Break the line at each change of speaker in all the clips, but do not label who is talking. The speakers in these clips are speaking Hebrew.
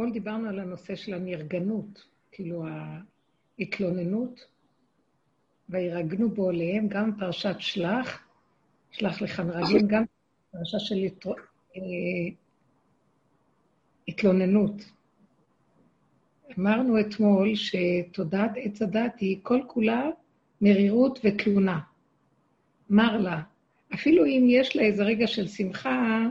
אתמול דיברנו על הנושא של הנרגנות, כאילו ההתלוננות, וירגנו בו עליהם, גם פרשת שלח, שלח לך מרגלים, גם פרשה של אה, התלוננות. אמרנו אתמול שתודעת עץ הדת היא כל כולה מרירות ותלונה. מר לה, אפילו אם יש לה איזה רגע של שמחה,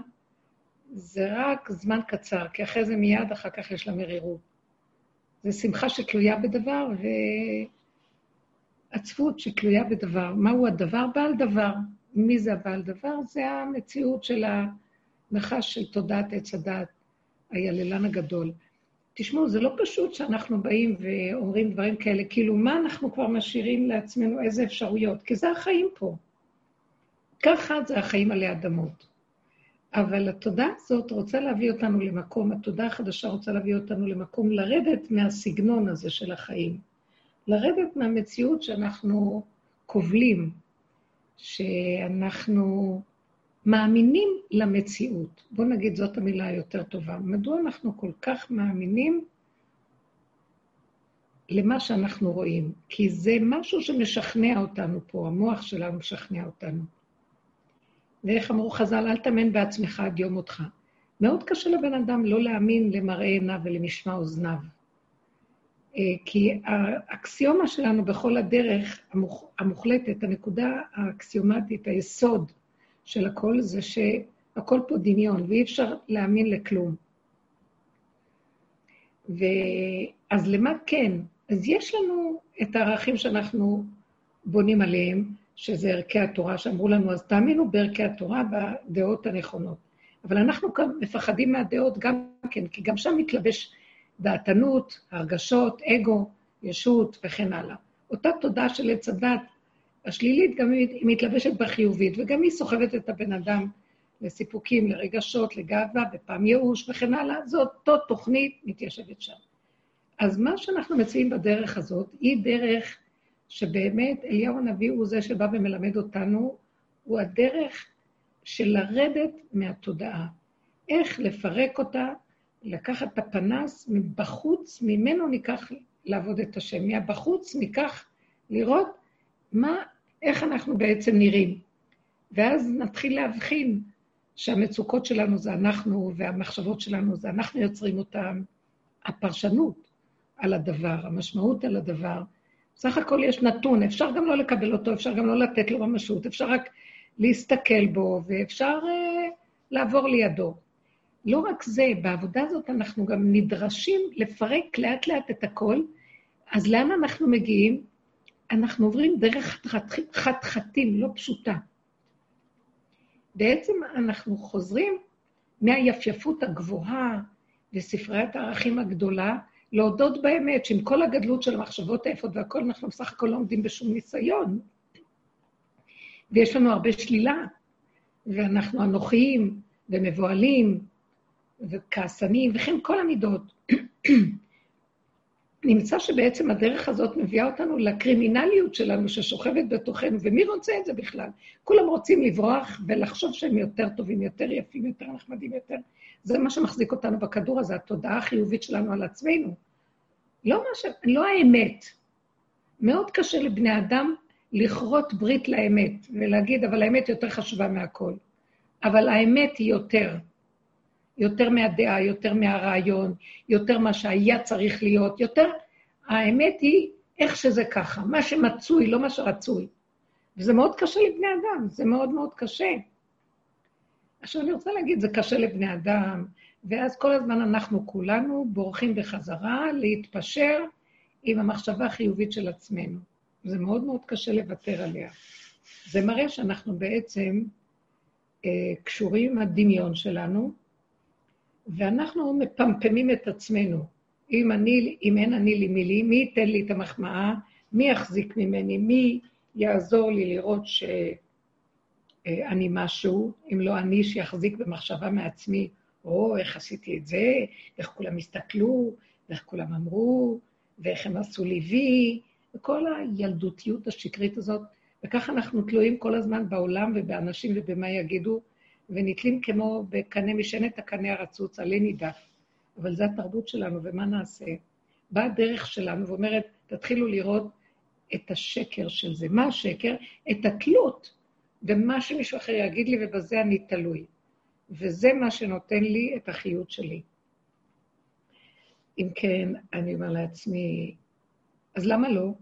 זה רק זמן קצר, כי אחרי זה מיד אחר כך יש לה מרירות. זו שמחה שתלויה בדבר, ועצבות שתלויה בדבר. מהו הדבר? בעל דבר. מי זה הבעל דבר? זה המציאות של הנחש של תודעת עץ הדת, היללן הגדול. תשמעו, זה לא פשוט שאנחנו באים ואומרים דברים כאלה, כאילו, מה אנחנו כבר משאירים לעצמנו, איזה אפשרויות? כי זה החיים פה. ככה זה החיים עלי אדמות. אבל התודעה הזאת רוצה להביא אותנו למקום, התודעה החדשה רוצה להביא אותנו למקום לרדת מהסגנון הזה של החיים. לרדת מהמציאות שאנחנו קובלים, שאנחנו מאמינים למציאות. בואו נגיד, זאת המילה היותר טובה. מדוע אנחנו כל כך מאמינים למה שאנחנו רואים? כי זה משהו שמשכנע אותנו פה, המוח שלנו משכנע אותנו. ואיך אמרו חז"ל, אל תאמן בעצמך עד יום מותך. מאוד קשה לבן אדם לא להאמין למראה עיניו ולמשמע אוזניו. אה, כי האקסיומה שלנו בכל הדרך המוחלטת, הנקודה האקסיומטית, היסוד של הכל, זה שהכל פה דמיון, ואי אפשר להאמין לכלום. ואז למה כן? אז יש לנו את הערכים שאנחנו בונים עליהם, שזה ערכי התורה, שאמרו לנו, אז תאמינו בערכי התורה, בדעות הנכונות. אבל אנחנו כאן מפחדים מהדעות גם כן, כי גם שם מתלבש דעתנות, הרגשות, אגו, ישות וכן הלאה. אותה תודעה של עץ הדת השלילית, גם היא מתלבשת בחיובית, וגם היא סוחבת את הבן אדם לסיפוקים, לרגשות, לגאווה, בפעם ייאוש וכן הלאה, זו אותו תוכנית מתיישבת שם. אז מה שאנחנו מציעים בדרך הזאת, היא דרך שבאמת אליהו הנביא הוא זה שבא ומלמד אותנו, הוא הדרך של לרדת מהתודעה. איך לפרק אותה, לקחת את הפנס מבחוץ, ממנו ניקח לעבוד את השם. מהבחוץ ניקח לראות מה, איך אנחנו בעצם נראים. ואז נתחיל להבחין שהמצוקות שלנו זה אנחנו, והמחשבות שלנו זה אנחנו יוצרים אותן. הפרשנות על הדבר, המשמעות על הדבר, סך הכל יש נתון, אפשר גם לא לקבל אותו, אפשר גם לא לתת לו ממשות, אפשר רק להסתכל בו, ואפשר uh, לעבור לידו. לא רק זה, בעבודה הזאת אנחנו גם נדרשים לפרק לאט-לאט את הכל, אז לאן אנחנו מגיעים? אנחנו עוברים דרך חתחתים, לא פשוטה. בעצם אנחנו חוזרים מהיפייפות הגבוהה וספריית הערכים הגדולה להודות באמת שעם כל הגדלות של המחשבות היפות והכול, אנחנו בסך הכל לא עומדים בשום ניסיון. ויש לנו הרבה שלילה, ואנחנו אנוכיים ומבוהלים וכעסנים, וכן כל המידות. נמצא שבעצם הדרך הזאת מביאה אותנו לקרימינליות שלנו ששוכבת בתוכנו, ומי רוצה את זה בכלל? כולם רוצים לברוח ולחשוב שהם יותר טובים, יותר יפים, יותר נחמדים, יותר... זה מה שמחזיק אותנו בכדור הזה, התודעה החיובית שלנו על עצמנו. לא, ש... לא האמת. מאוד קשה לבני אדם לכרות ברית לאמת ולהגיד, אבל האמת יותר חשובה מהכל. אבל האמת היא יותר. יותר מהדעה, יותר מהרעיון, יותר מה שהיה צריך להיות, יותר... האמת היא איך שזה ככה, מה שמצוי, לא מה שרצוי. וזה מאוד קשה לבני אדם, זה מאוד מאוד קשה. עכשיו, אני רוצה להגיד, זה קשה לבני אדם, ואז כל הזמן אנחנו כולנו בורחים בחזרה להתפשר עם המחשבה החיובית של עצמנו. זה מאוד מאוד קשה לוותר עליה. זה מראה שאנחנו בעצם אה, קשורים עם הדמיון שלנו, ואנחנו מפמפמים את עצמנו. אם, אני, אם אין אני לי מילי, מי ייתן לי את המחמאה? מי יחזיק ממני? מי יעזור לי לראות שאני אה, משהו, אם לא אני שיחזיק במחשבה מעצמי, או איך עשיתי את זה, איך כולם הסתכלו, ואיך כולם אמרו, ואיך הם עשו לי וי, וכל הילדותיות השקרית הזאת, וככה אנחנו תלויים כל הזמן בעולם ובאנשים ובמה יגידו, ונתלים כמו בקנה משענת הקנה הרצוץ, עלה נידף. אבל זו התרבות שלנו, ומה נעשה? באה הדרך שלנו ואומרת, תתחילו לראות את השקר של זה. מה השקר? את התלות במה שמישהו אחר יגיד לי, ובזה אני תלוי. וזה מה שנותן לי את החיות שלי. אם כן, אני אומר לעצמי, אז למה לא?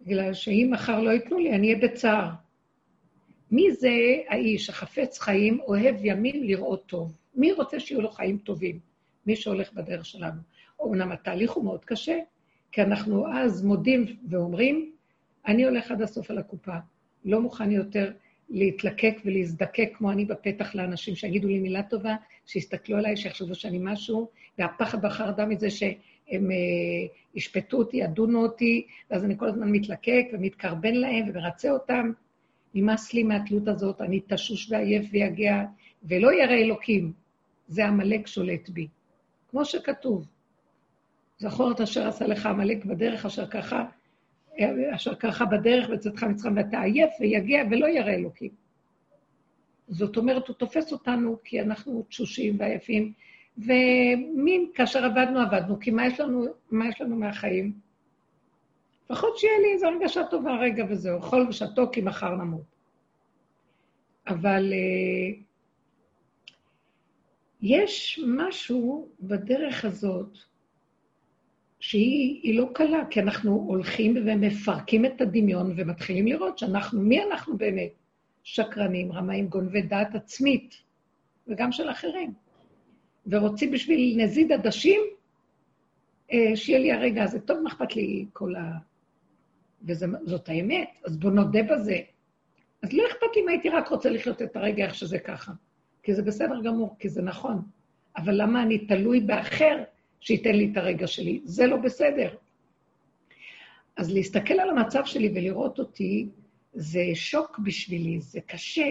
בגלל שאם מחר לא ייתנו לי, אני אהיה בצער. מי זה האיש החפץ חיים, אוהב ימים לראות טוב? מי רוצה שיהיו לו חיים טובים? מי שהולך בדרך שלנו. אומנם התהליך הוא מאוד קשה, כי אנחנו אז מודים ואומרים, אני הולך עד הסוף על הקופה, לא מוכן יותר להתלקק ולהזדקק כמו אני בפתח לאנשים שיגידו לי מילה טובה, שיסתכלו עליי, שיחשבו שאני משהו, והפחד והחרדה מזה שהם אה, ישפטו אותי, ידונו אותי, ואז אני כל הזמן מתלקק ומתקרבן להם ומרצה אותם. נמאס לי מהתלות הזאת, אני תשוש ועייף ויגע, ולא ירא אלוקים. זה עמלק שולט בי. כמו שכתוב, זכור את אשר עשה לך עמלק בדרך אשר ככה, אשר ככה בדרך בצאתך מצרים, ואתה עייף ויגיע ולא ירא אלוקים. זאת אומרת, הוא תופס אותנו כי אנחנו תשושים ועייפים, ומין כאשר עבדנו, עבדנו, כי מה יש לנו, מה יש לנו מהחיים? לפחות שיהיה לי איזו הרגשה טובה רגע וזהו, אכול ושתו כי מחר נמות. אבל uh, יש משהו בדרך הזאת שהיא לא קלה, כי אנחנו הולכים ומפרקים את הדמיון ומתחילים לראות שאנחנו, מי אנחנו באמת? שקרנים, רמאים, גונבי דעת עצמית, וגם של אחרים. ורוצים בשביל נזיד עדשים, אה, שיהיה לי הרגע הזה. טוב, מה אכפת לי כל ה... וזאת האמת, אז בוא נודה בזה. אז לא אכפת לי אם הייתי רק רוצה לחיות את הרגע איך שזה ככה. כי זה בסדר גמור, כי זה נכון. אבל למה אני תלוי באחר שייתן לי את הרגע שלי? זה לא בסדר. אז להסתכל על המצב שלי ולראות אותי, זה שוק בשבילי, זה קשה,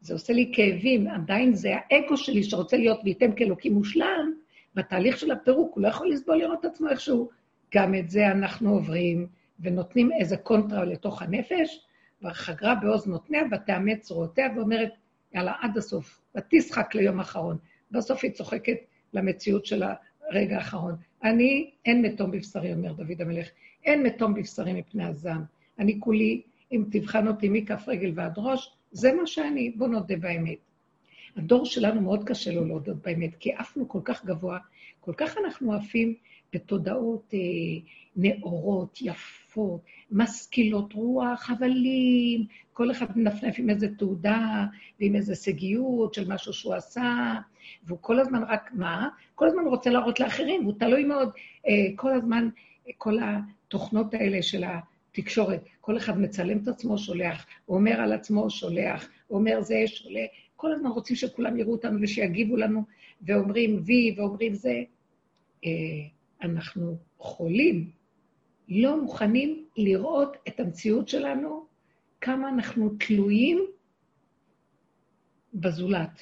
זה עושה לי כאבים, עדיין זה האגו שלי שרוצה להיות וייתם כאלוקים מושלם, בתהליך של הפירוק, הוא לא יכול לסבול לראות את עצמו איכשהו. גם את זה אנחנו עוברים, ונותנים איזה קונטרה לתוך הנפש, וחגרה בעוז נותניה ותאמץ זרועותיה ואומרת, יאללה, עד הסוף, ותשחק ליום האחרון. בסוף היא צוחקת למציאות של הרגע האחרון. אני, אין מתום בבשרי, אומר דוד המלך, אין מתום בבשרי מפני הזעם. אני כולי, אם תבחן אותי מכף רגל ועד ראש, זה מה שאני, בוא נודה באמת. הדור שלנו מאוד קשה לו להודות באמת, כי עפנו כל כך גבוה, כל כך אנחנו עפים בתודעות אה, נאורות, יפות, משכילות רוח, הבלים, כל אחד מנפנף עם איזו תעודה ועם איזו הישגיות של משהו שהוא עשה, והוא כל הזמן רק, מה? כל הזמן רוצה להראות לאחרים, והוא תלוי מאוד, אה, כל הזמן, כל התוכנות האלה של התקשורת, כל אחד מצלם את עצמו, שולח, אומר על עצמו, שולח, אומר זה, שולח, כל הזמן רוצים שכולם יראו אותנו ושיגיבו לנו, ואומרים וי, ואומרים זה. אה, אנחנו חולים, לא מוכנים לראות את המציאות שלנו, כמה אנחנו תלויים בזולת.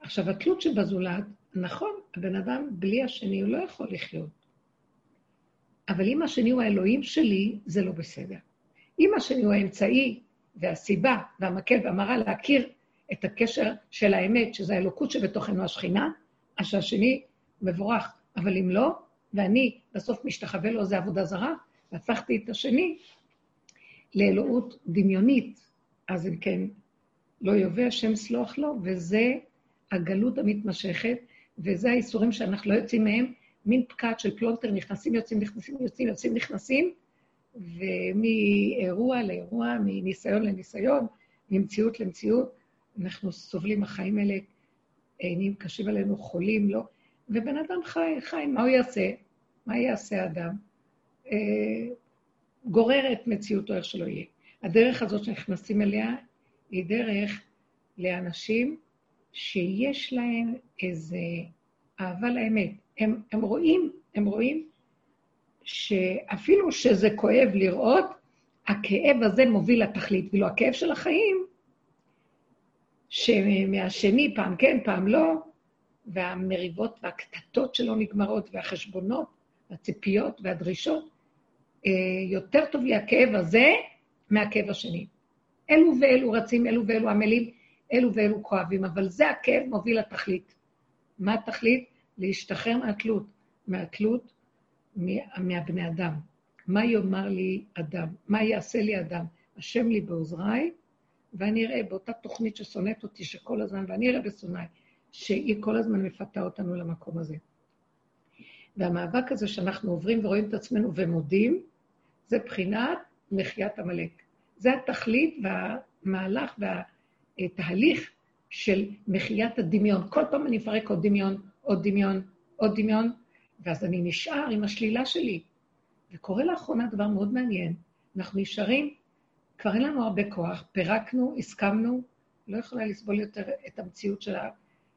עכשיו, התלות שבזולת, נכון, הבן אדם בלי השני הוא לא יכול לחיות. אבל אם השני הוא האלוהים שלי, זה לא בסדר. אם השני הוא האמצעי והסיבה והמקל והמראה להכיר את הקשר של האמת, שזה האלוקות שבתוכנו השכינה, אז שהשני מבורך. אבל אם לא, ואני בסוף משתחווה לו, זה עבודה זרה, והפכתי את השני לאלוהות דמיונית. אז אם כן, לא יובא השם סלוח לו, וזה הגלות המתמשכת, וזה האיסורים שאנחנו לא יוצאים מהם, מין פקעת של פלונטר, נכנסים, יוצאים, נכנסים, יוצאים, יוצאים, נכנסים, ומאירוע לאירוע, מניסיון לניסיון, ממציאות למציאות, אנחנו סובלים, החיים האלה נהיים קשים עלינו, חולים, לא. ובן אדם חי, חי, מה הוא יעשה? מה יעשה אדם? אה, גורר את מציאותו איך שלא יהיה. הדרך הזאת שנכנסים אליה היא דרך לאנשים שיש להם איזה אהבה לאמת. הם, הם רואים, הם רואים שאפילו שזה כואב לראות, הכאב הזה מוביל לתכלית. ואילו הכאב של החיים, שמהשני פעם כן, פעם לא, והמריבות והקטטות שלא נגמרות, והחשבונות, והציפיות והדרישות, אה, יותר טוב לי הכאב הזה מהכאב השני. אלו ואלו רצים, אלו ואלו עמלים, אלו ואלו כואבים, אבל זה הכאב מוביל לתכלית. מה התכלית? להשתחרר מהתלות, מהתלות מה, מהבני אדם. מה יאמר לי אדם? מה יעשה לי אדם? השם לי בעוזריי, ואני אראה באותה תוכנית ששונאת אותי שכל הזמן, ואני אראה בשונאי, שהיא כל הזמן מפתה אותנו למקום הזה. והמאבק הזה שאנחנו עוברים ורואים את עצמנו ומודים, זה בחינת מחיית עמלק. זה התכלית והמהלך והתהליך של מחיית הדמיון. כל פעם אני אפרק עוד דמיון, עוד דמיון, עוד דמיון, ואז אני נשאר עם השלילה שלי. וקורה לאחרונה דבר מאוד מעניין. אנחנו נשארים, כבר אין לנו הרבה כוח, פירקנו, הסכמנו, לא יכולה לסבול יותר את המציאות שלה.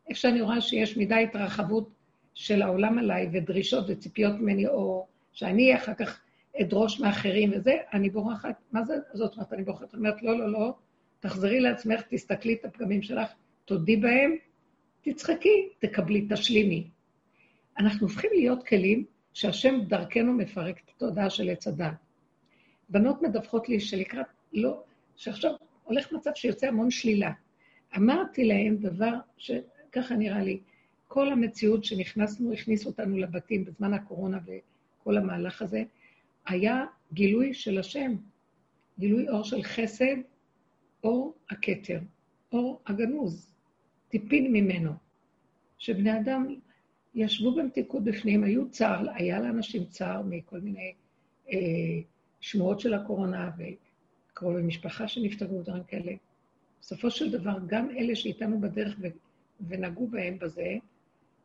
איפה שאני רואה שיש מדי התרחבות של העולם עליי, ודרישות וציפיות ממני, או שאני אחר כך אדרוש מאחרים וזה, אני בורחת. מה זה, זאת אומרת, אני בורחת, אומרת, לא, לא, לא, תחזרי לעצמך, תסתכלי את הפגמים שלך, תודי בהם, תצחקי, תקבלי, תשלימי. אנחנו הופכים להיות כלים שהשם דרכנו מפרק את התודעה של עץ הדת. בנות מדווחות לי שלקראת, לא, שעכשיו הולך מצב שיוצא המון שלילה. אמרתי להם דבר שככה נראה לי, כל המציאות שנכנסנו, הכניס אותנו לבתים בזמן הקורונה וכל המהלך הזה, היה גילוי של השם, גילוי אור של חסד, אור הכתר, אור הגנוז, טיפין ממנו, שבני אדם ישבו במתיקות בפנים, היו צער, היה לאנשים צער מכל מיני אה, שמועות של הקורונה וקרובי משפחה שנפטרו ודברים כאלה. בסופו של דבר, גם אלה שאיתנו בדרך ו, ונגעו בהם בזה,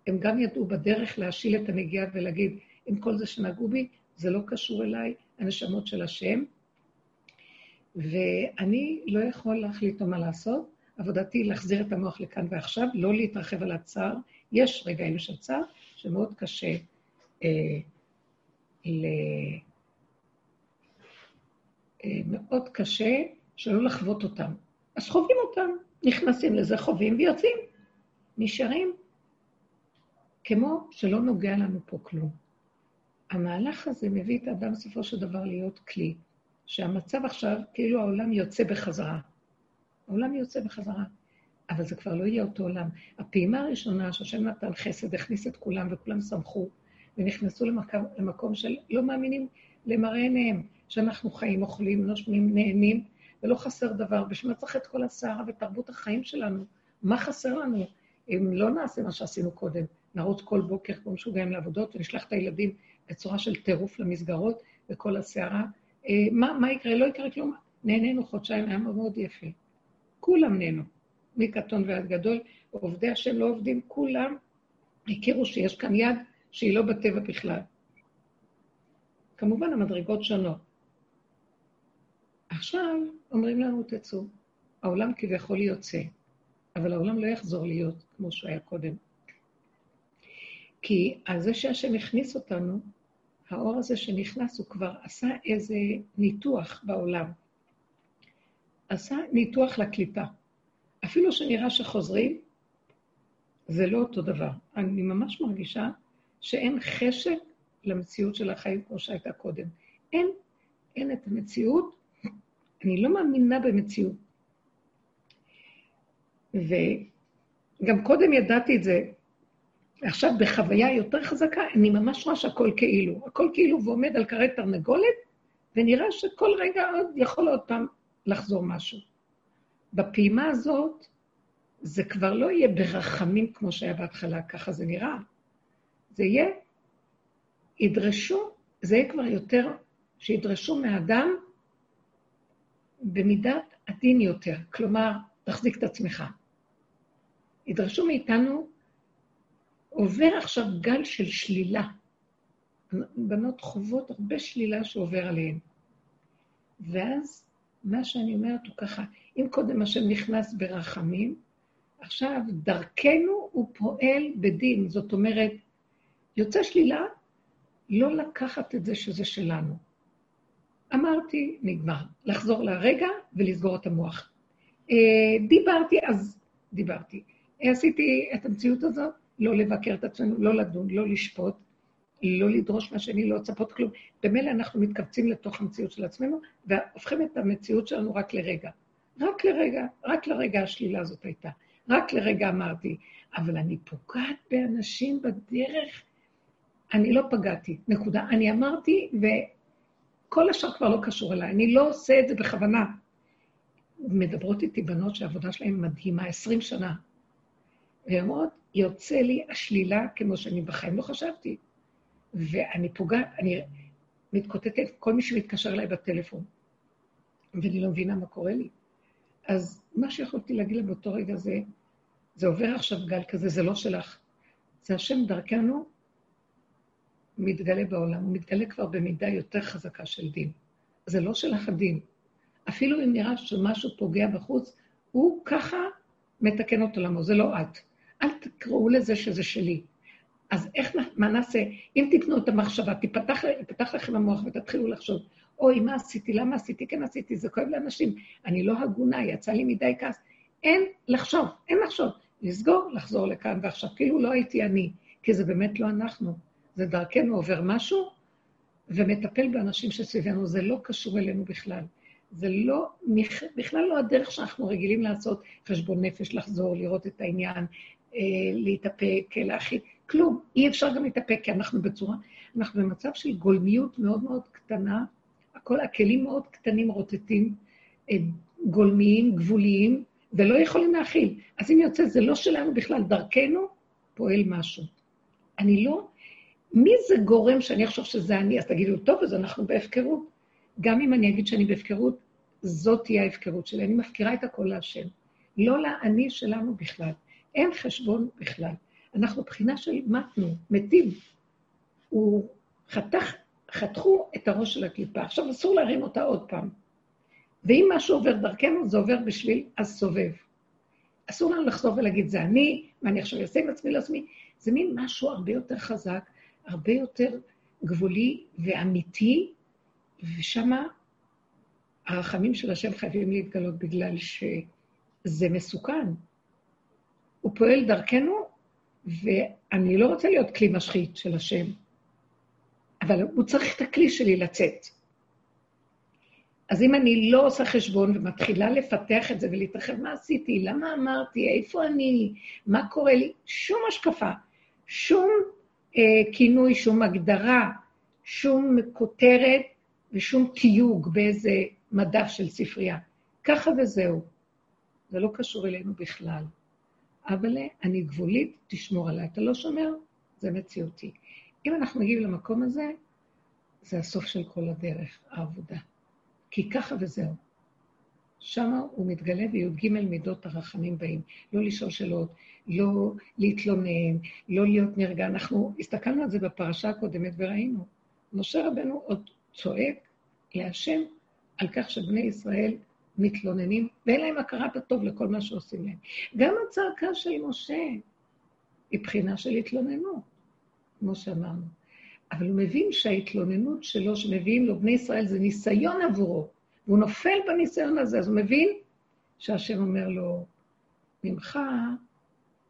הם גם ידעו בדרך להשיל את הנגיעה ולהגיד, עם כל זה שנגעו בי, זה לא קשור אליי, הנשמות של השם, ואני לא יכול להחליט מה לעשות. עבודתי להחזיר את המוח לכאן ועכשיו, לא להתרחב על הצער. יש רגעים של צער שמאוד קשה אה, ל... מאוד קשה שלא לחוות אותם. אז חווים אותם, נכנסים לזה, חווים ויוצאים. נשארים כמו שלא נוגע לנו פה כלום. המהלך הזה מביא את האדם בסופו של דבר להיות כלי, שהמצב עכשיו, כאילו העולם יוצא בחזרה. העולם יוצא בחזרה, אבל זה כבר לא יהיה אותו עולם. הפעימה הראשונה שהשם נתן חסד, הכניס את כולם וכולם שמחו, ונכנסו למקום, למקום של לא מאמינים למראה עיניהם, שאנחנו חיים, אוכלים, נושמים, נהנים, ולא חסר דבר. בשביל מה צריך את כל הסערה ותרבות החיים שלנו? מה חסר לנו אם לא נעשה מה שעשינו קודם? נרוץ כל בוקר כמו משוגעים לעבודות ונשלח את הילדים בצורה של טירוף למסגרות וכל הסערה. אה, מה, מה יקרה? לא יקרה כלום. נהנינו חודשיים, היה מאוד יפה. כולם נהנו, מקטון ועד גדול. עובדי השם לא עובדים, כולם הכירו שיש כאן יד שהיא לא בטבע בכלל. כמובן, המדרגות שונות. עכשיו אומרים לנו, תצאו. העולם כביכול יוצא, אבל העולם לא יחזור להיות כמו שהוא היה קודם. כי על זה שהשם הכניס אותנו, האור הזה שנכנס, הוא כבר עשה איזה ניתוח בעולם. עשה ניתוח לקליפה. אפילו שנראה שחוזרים, זה לא אותו דבר. אני ממש מרגישה שאין חשק למציאות של החיים כמו שהייתה קודם. אין, אין את המציאות, אני לא מאמינה במציאות. וגם קודם ידעתי את זה, עכשיו, בחוויה יותר חזקה, אני ממש רואה שהכל כאילו. הכל כאילו ועומד על כרת תרנגולת, ונראה שכל רגע עוד יכול עוד פעם לחזור משהו. בפעימה הזאת, זה כבר לא יהיה ברחמים כמו שהיה בהתחלה, ככה זה נראה. זה יהיה, ידרשו, זה יהיה כבר יותר, שידרשו מהאדם במידת עדין יותר. כלומר, תחזיק את עצמך. ידרשו מאיתנו עובר עכשיו גל של שלילה. בנות חוות הרבה שלילה שעובר עליהן. ואז מה שאני אומרת הוא ככה, אם קודם השם נכנס ברחמים, עכשיו דרכנו הוא פועל בדין. זאת אומרת, יוצא שלילה, לא לקחת את זה שזה שלנו. אמרתי, נגמר. לחזור לרגע ולסגור את המוח. אה, דיברתי, אז דיברתי. עשיתי את המציאות הזאת, לא לבקר את עצמנו, לא לדון, לא לשפוט, לא לדרוש מהשני, לא לצפות כלום. במילא אנחנו מתכווצים לתוך המציאות של עצמנו, והופכים את המציאות שלנו רק לרגע. רק לרגע, רק לרגע השלילה הזאת הייתה. רק לרגע אמרתי, אבל אני פוגעת באנשים בדרך? אני לא פגעתי, נקודה. אני אמרתי, וכל השאר כבר לא קשור אליי. אני לא עושה את זה בכוונה. מדברות איתי בנות שהעבודה שלהן מדהימה, 20 שנה. והן אומרות, יוצא לי השלילה כמו שאני בחיים לא חשבתי. ואני פוגעת, אני מתקוטטת, כל מי שמתקשר אליי בטלפון, ואני לא מבינה מה קורה לי. אז מה שיכולתי להגיד לה באותו רגע זה, זה עובר עכשיו גל כזה, זה לא שלך. זה השם דרכנו מתגלה בעולם, הוא מתגלה כבר במידה יותר חזקה של דין. זה לא שלך הדין. אפילו אם נראה שמשהו פוגע בחוץ, הוא ככה מתקן את עולמו, זה לא את. אל תקראו לזה שזה שלי. אז איך, מה נעשה? אם תיתנו את המחשבה, תיפתח, תיפתח לכם המוח ותתחילו לחשוב, אוי, מה עשיתי? למה עשיתי? כן עשיתי, זה כואב לאנשים. אני לא הגונה, יצא לי מדי כעס. אין לחשוב, אין לחשוב. לסגור, לחזור לכאן ועכשיו. כאילו לא הייתי אני, כי זה באמת לא אנחנו. זה דרכנו עובר משהו, ומטפל באנשים שסביבנו. זה לא קשור אלינו בכלל. זה לא, בכלל לא הדרך שאנחנו רגילים לעשות חשבון נפש, לחזור, לראות את העניין, אה, להתאפק, להכין. כלום. אי אפשר גם להתאפק, כי אנחנו בצורה, אנחנו במצב של גולמיות מאוד מאוד קטנה, הכל, הכלים מאוד קטנים רוטטים, אה, גולמיים, גבוליים, ולא יכולים להכיל. אז אם יוצא, זה לא שלנו בכלל, דרכנו פועל משהו. אני לא... מי זה גורם שאני אחשוב שזה אני? אז תגידו, טוב, אז אנחנו בהפקרות. גם אם אני אגיד שאני בהפקרות, זאת תהיה ההפקרות שלי. אני מפקירה את הכל להשם. לא לאני שלנו בכלל. אין חשבון בכלל. אנחנו בחינה של מתנו, מתים. הוא חתך, חתכו את הראש של הקליפה. עכשיו אסור להרים אותה עוד פעם. ואם משהו עובר דרכנו, זה עובר בשביל הסובב. אסור לנו לחזור ולהגיד, זה אני, ואני עכשיו אעשה עם עצמי לעצמי. זה מין משהו הרבה יותר חזק, הרבה יותר גבולי ואמיתי, ושמה הרחמים של השם חייבים להתגלות בגלל שזה מסוכן. הוא פועל דרכנו, ואני לא רוצה להיות כלי משחית של השם, אבל הוא צריך את הכלי שלי לצאת. אז אם אני לא עושה חשבון ומתחילה לפתח את זה ולהתרחב, מה עשיתי? למה אמרתי? איפה אני? מה קורה לי? שום השקפה, שום כינוי, שום הגדרה, שום כותרת ושום תיוג באיזה מדף של ספרייה. ככה וזהו. זה לא קשור אלינו בכלל. אבל אני גבולית, תשמור עליי. אתה לא שומר? זה מציאותי. אם אנחנו מגיעים למקום הזה, זה הסוף של כל הדרך, העבודה. כי ככה וזהו. שם הוא מתגלה בי"ג מידות הרחמים באים. לא לשאול שאלות, לא להתלונן, לא להיות נרגע. אנחנו הסתכלנו על זה בפרשה הקודמת וראינו. משה רבנו עוד צועק להשם על כך שבני ישראל מתלוננים, ואין להם הכרת הטוב לכל מה שעושים להם. גם הצעקה של משה היא בחינה של התלוננות, כמו שאמרנו. אבל הוא מבין שההתלוננות שלו, שמביאים לו בני ישראל, זה ניסיון עבורו, והוא נופל בניסיון הזה, אז הוא מבין שהשם אומר לו, ממך,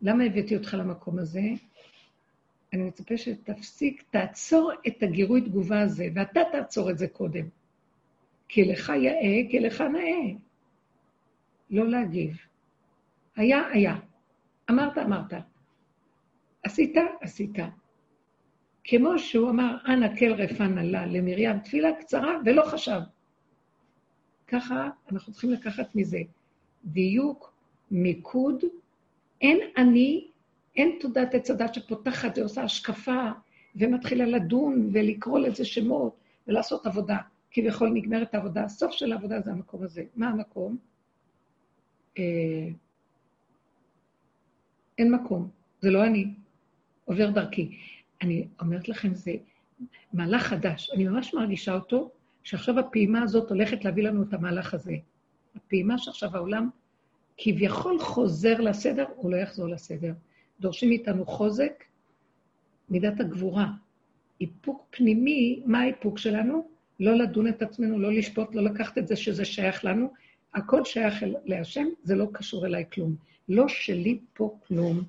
למה הבאתי אותך למקום הזה? אני מצפה שתפסיק, תעצור את הגירוי תגובה הזה, ואתה תעצור את זה קודם. כי לך יאה, כי לך נאה. לא להגיב. היה, היה. אמרת, אמרת. עשית, עשית. כמו שהוא אמר, אנא כל רפן עלה למרים, תפילה קצרה ולא חשב. ככה אנחנו צריכים לקחת מזה דיוק, מיקוד, אין אני, אין תודעת עץ הדת שפותחת ועושה השקפה ומתחילה לדון ולקרוא לזה שמות ולעשות עבודה. כביכול נגמרת העבודה, הסוף של העבודה זה המקום הזה. מה המקום? אה, אין מקום, זה לא אני, עובר דרכי. אני אומרת לכם, זה מהלך חדש. אני ממש מרגישה אותו, שעכשיו הפעימה הזאת הולכת להביא לנו את המהלך הזה. הפעימה שעכשיו העולם כביכול חוזר לסדר, הוא לא יחזור לסדר. דורשים מאיתנו חוזק, מידת הגבורה. איפוק פנימי, מה האיפוק שלנו? לא לדון את עצמנו, לא לשפוט, לא לקחת את זה שזה שייך לנו. הכל שייך להשם, זה לא קשור אליי כלום. לא שלי פה כלום.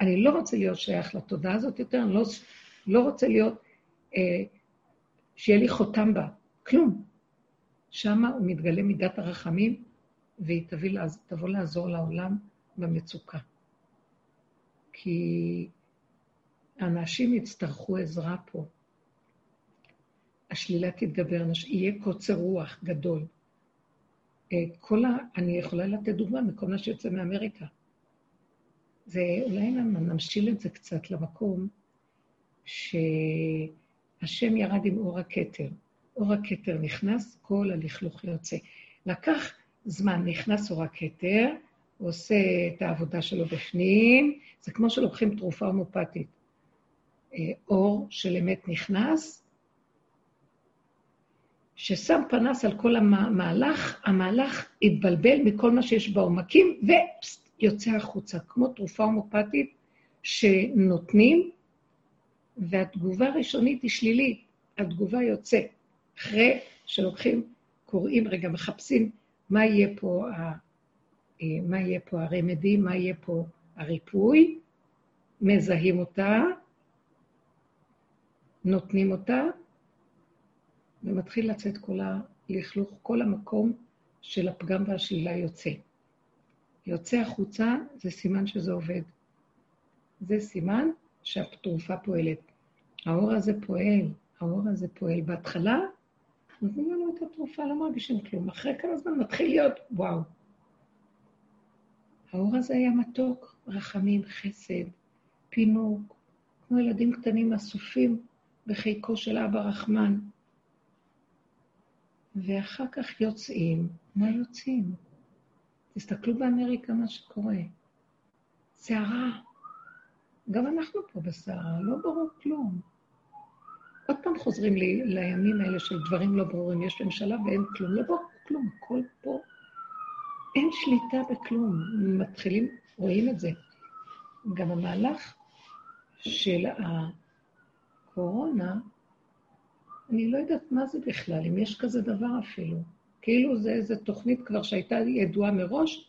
אני לא רוצה להיות שייך לתודעה הזאת יותר, אני לא, לא רוצה להיות, אה, שיהיה לי חותם בה, כלום. שמה הוא מתגלה מידת הרחמים, והיא תביא, תבוא לעזור לעולם במצוקה. כי אנשים יצטרכו עזרה פה. השלילה תתגבר, יהיה קוצר רוח גדול. אה, כל ה... אני יכולה לתת דוגמה מכל מה שיוצא מאמריקה. זה, אולי נמשיל את זה קצת למקום שהשם ירד עם אור הכתר. אור הכתר נכנס, כל הלכלוך יוצא. לקח זמן, נכנס אור הכתר, הוא עושה את העבודה שלו בפנים, זה כמו שלוקחים תרופה הומופתית. אה, אור של אמת נכנס, ששם פנס על כל המהלך, המהלך התבלבל מכל מה שיש בעומקים, ויוצא החוצה, כמו תרופה הומופתית שנותנים, והתגובה הראשונית היא שלילית, התגובה יוצאת. אחרי שלוקחים, קוראים רגע, מחפשים מה יהיה פה, ה, אה, מה יהיה פה הרמדי, מה יהיה פה הריפוי, מזהים אותה, נותנים אותה, ומתחיל לצאת כל הלכלוך, כל המקום של הפגם והשלילה יוצא. יוצא החוצה, זה סימן שזה עובד. זה סימן שהתרופה פועלת. האור הזה פועל, האור הזה פועל. בהתחלה נותנים לנו את התרופה, לא מרגישים כלום. אחרי כמה זמן מתחיל להיות, וואו. האור הזה היה מתוק, רחמים, חסד, פינוק, כמו ילדים קטנים אסופים בחיקו של אבא רחמן. ואחר כך יוצאים, מה יוצאים? תסתכלו באמריקה מה שקורה. סערה. גם אנחנו פה בסערה, לא ברור כלום. עוד פעם חוזרים לי לימים האלה של דברים לא ברורים. יש ממשלה ואין כלום, לא ברור כלום, הכל פה. אין שליטה בכלום. מתחילים, רואים את זה. גם המהלך של הקורונה, אני לא יודעת מה זה בכלל, אם יש כזה דבר אפילו. כאילו זה איזו תוכנית כבר שהייתה ידועה מראש,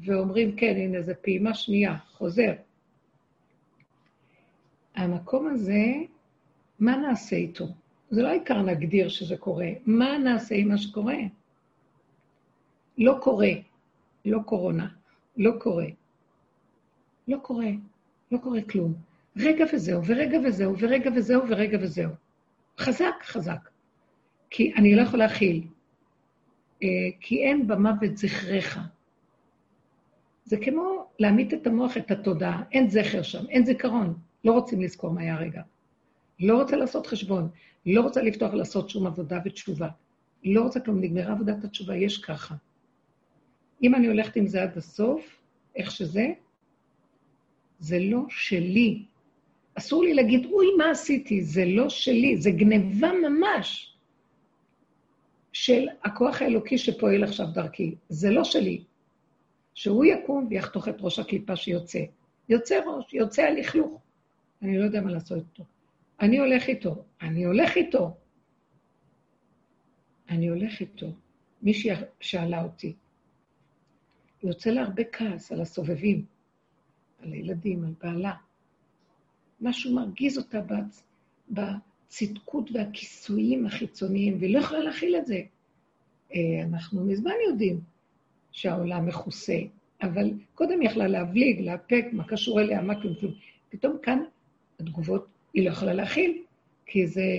ואומרים, כן, הנה, זו פעימה שנייה, חוזר. המקום הזה, מה נעשה איתו? זה לא העיקר להגדיר שזה קורה, מה נעשה עם מה שקורה? לא קורה, לא קורונה, לא קורה. לא קורה, לא קורה כלום. רגע וזהו, ורגע וזהו, ורגע וזהו, ורגע וזהו. חזק, חזק. כי אני לא יכולה להכיל. אה, כי אין במוות זכריך. זה כמו להמית את המוח, את התודעה. אין זכר שם, אין זיכרון. לא רוצים לזכור מה היה הרגע. לא רוצה לעשות חשבון. לא רוצה לפתוח לעשות שום עבודה ותשובה. לא רוצה כלום, נגמרה עבודת התשובה, יש ככה. אם אני הולכת עם זה עד הסוף, איך שזה, זה לא שלי. אסור לי להגיד, אוי, מה עשיתי? זה לא שלי, זה גניבה ממש של הכוח האלוקי שפועל עכשיו דרכי. זה לא שלי. שהוא יקום ויחתוך את ראש הקליפה שיוצא. יוצא ראש, יוצא הלכלוך. אני לא יודע מה לעשות איתו. אני הולך איתו, אני הולך איתו. אני הולך איתו. מישהי שאלה אותי, יוצא לה הרבה כעס על הסובבים, על הילדים, על בעלה. משהו מרגיז אותה בצדקות והכיסויים החיצוניים, והיא לא יכולה להכיל את זה. אה, אנחנו מזמן יודעים שהעולם מכוסה, אבל קודם היא יכלה להבליג, להפק, מה קשור אליה, מה כלום כלום. פתאום כאן התגובות, היא לא יכולה להכיל, כי זה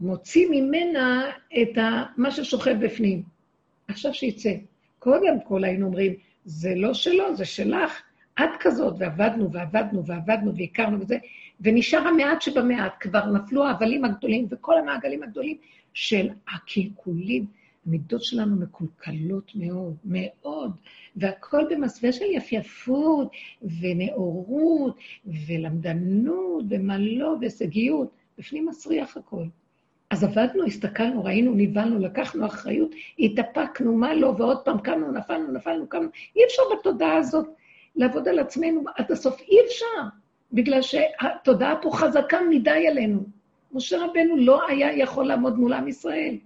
מוציא ממנה את ה, מה ששוכב בפנים. עכשיו שיצא. קודם כל היינו אומרים, זה לא שלו, זה שלך, את כזאת, ועבדנו ועבדנו ועבדנו והכרנו וזה, ונשאר המעט שבמעט, כבר נפלו ההבלים הגדולים וכל המעגלים הגדולים של הקלקולים. המידות שלנו מקולקלות מאוד, מאוד, והכל במסווה של יפייפות ונאורות ולמדנות ומה לא, והישגיות. בפנים מסריח הכל. אז עבדנו, הסתכלנו, ראינו, נבהלנו, לקחנו אחריות, התאפקנו, מה לא, ועוד פעם קמנו, נפלנו, נפלנו, קמנו. אי אפשר בתודעה הזאת לעבוד על עצמנו עד הסוף, אי אפשר, בגלל שהתודעה פה חזקה מדי עלינו. משה רבנו לא היה יכול לעמוד מול עם ישראל.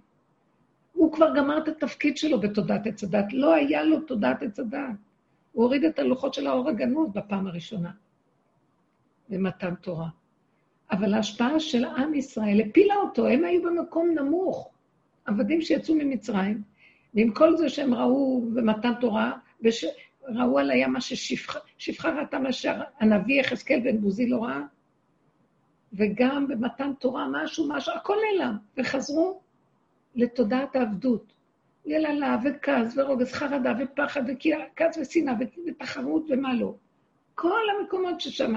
הוא כבר גמר את התפקיד שלו בתודעת עץ הדת, לא היה לו תודעת עץ הדת. הוא הוריד את הלוחות של האור הגנוז בפעם הראשונה, במתן תורה. אבל ההשפעה של עם ישראל הפילה אותו, הם היו במקום נמוך. עבדים שיצאו ממצרים, ועם כל זה שהם ראו במתן תורה, וש... ראו על הים מה ששפחה ראתה מה שהנביא יחזקאל בן בוזי לא ראה, וגם במתן תורה משהו, משהו, הכל נעלם, וחזרו לתודעת העבדות. יללה וכעס ורוגז, חרדה ופחד וכעס ושנאה ותחרות ומה לא. כל המקומות ששם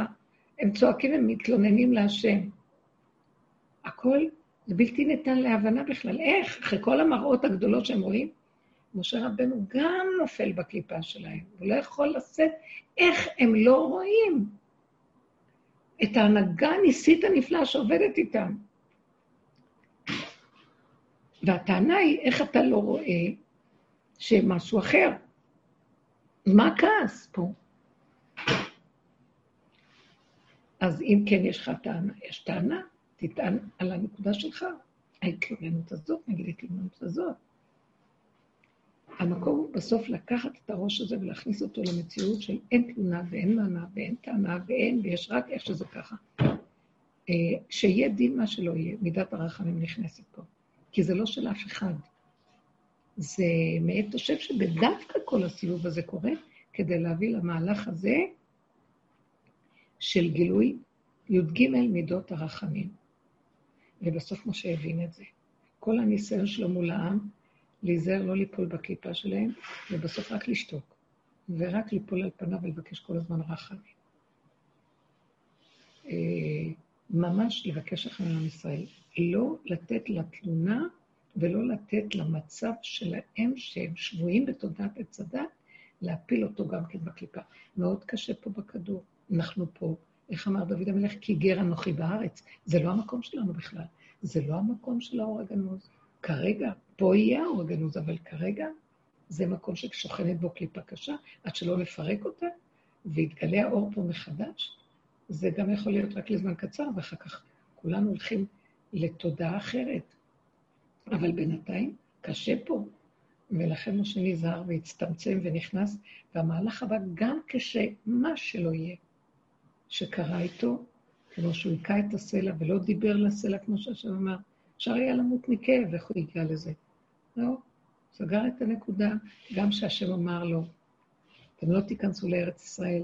הם צועקים ומתלוננים להשם. הכל זה בלתי ניתן להבנה בכלל. איך? אחרי כל המראות הגדולות שהם רואים, משה רבנו גם נופל בקליפה שלהם. הוא לא יכול לשאת איך הם לא רואים את ההנהגה הניסית הנפלאה שעובדת איתם. והטענה היא, איך אתה לא רואה שמשהו אחר? מה הכעס פה? אז אם כן יש לך טענה, יש טענה, תטען על הנקודה שלך. ההתלוננות הזאת נגיד ההתלוננות הזאת. המקום הוא בסוף לקחת את הראש הזה ולהכניס אותו למציאות של אין תלונה ואין מענה ואין טענה ואין, ויש רק איך שזה ככה. אה, שיהיה דין מה שלא יהיה, מידת הרחמים נכנסת פה. כי זה לא של אף אחד. זה מעת חושב שבדווקא כל הסיבוב הזה קורה כדי להביא למהלך הזה של גילוי י"ג מידות הרחמים. ובסוף משה הבין את זה. כל הניסיון שלו מול העם, להיזהר לא ליפול בקליפה שלהם, ובסוף רק לשתוק, ורק ליפול על פניו ולבקש כל הזמן רחמים. אה, ממש לבקש על עם ישראל. לא לתת לתלונה ולא לתת למצב שלהם, שהם שבויים בתודעת עץ הדת, להפיל אותו גם כן בקליפה. מאוד קשה פה בכדור. אנחנו פה, איך אמר דוד המלך? כי גר אנוכי בארץ. זה לא המקום שלנו בכלל. זה לא המקום של האור הגנוז. כרגע, פה יהיה האור הגנוז, אבל כרגע זה מקום ששוכנת בו קליפה קשה, עד שלא נפרק אותה, ויתגלה האור פה מחדש. זה גם יכול להיות רק לזמן קצר, ואחר כך כולנו הולכים לתודעה אחרת. אבל בינתיים קשה פה, ולכן משה נזהר והצטמצם ונכנס, והמהלך הבא, גם כשמה שלא יהיה, שקרה איתו, כמו שהוא היכה את הסלע ולא דיבר לסלע, כמו שהשם אמר, אפשר היה למות מכאב, איך הוא הגיע לזה? לא, סגר את הנקודה, גם שהשם אמר לו, אתם לא תיכנסו לארץ ישראל,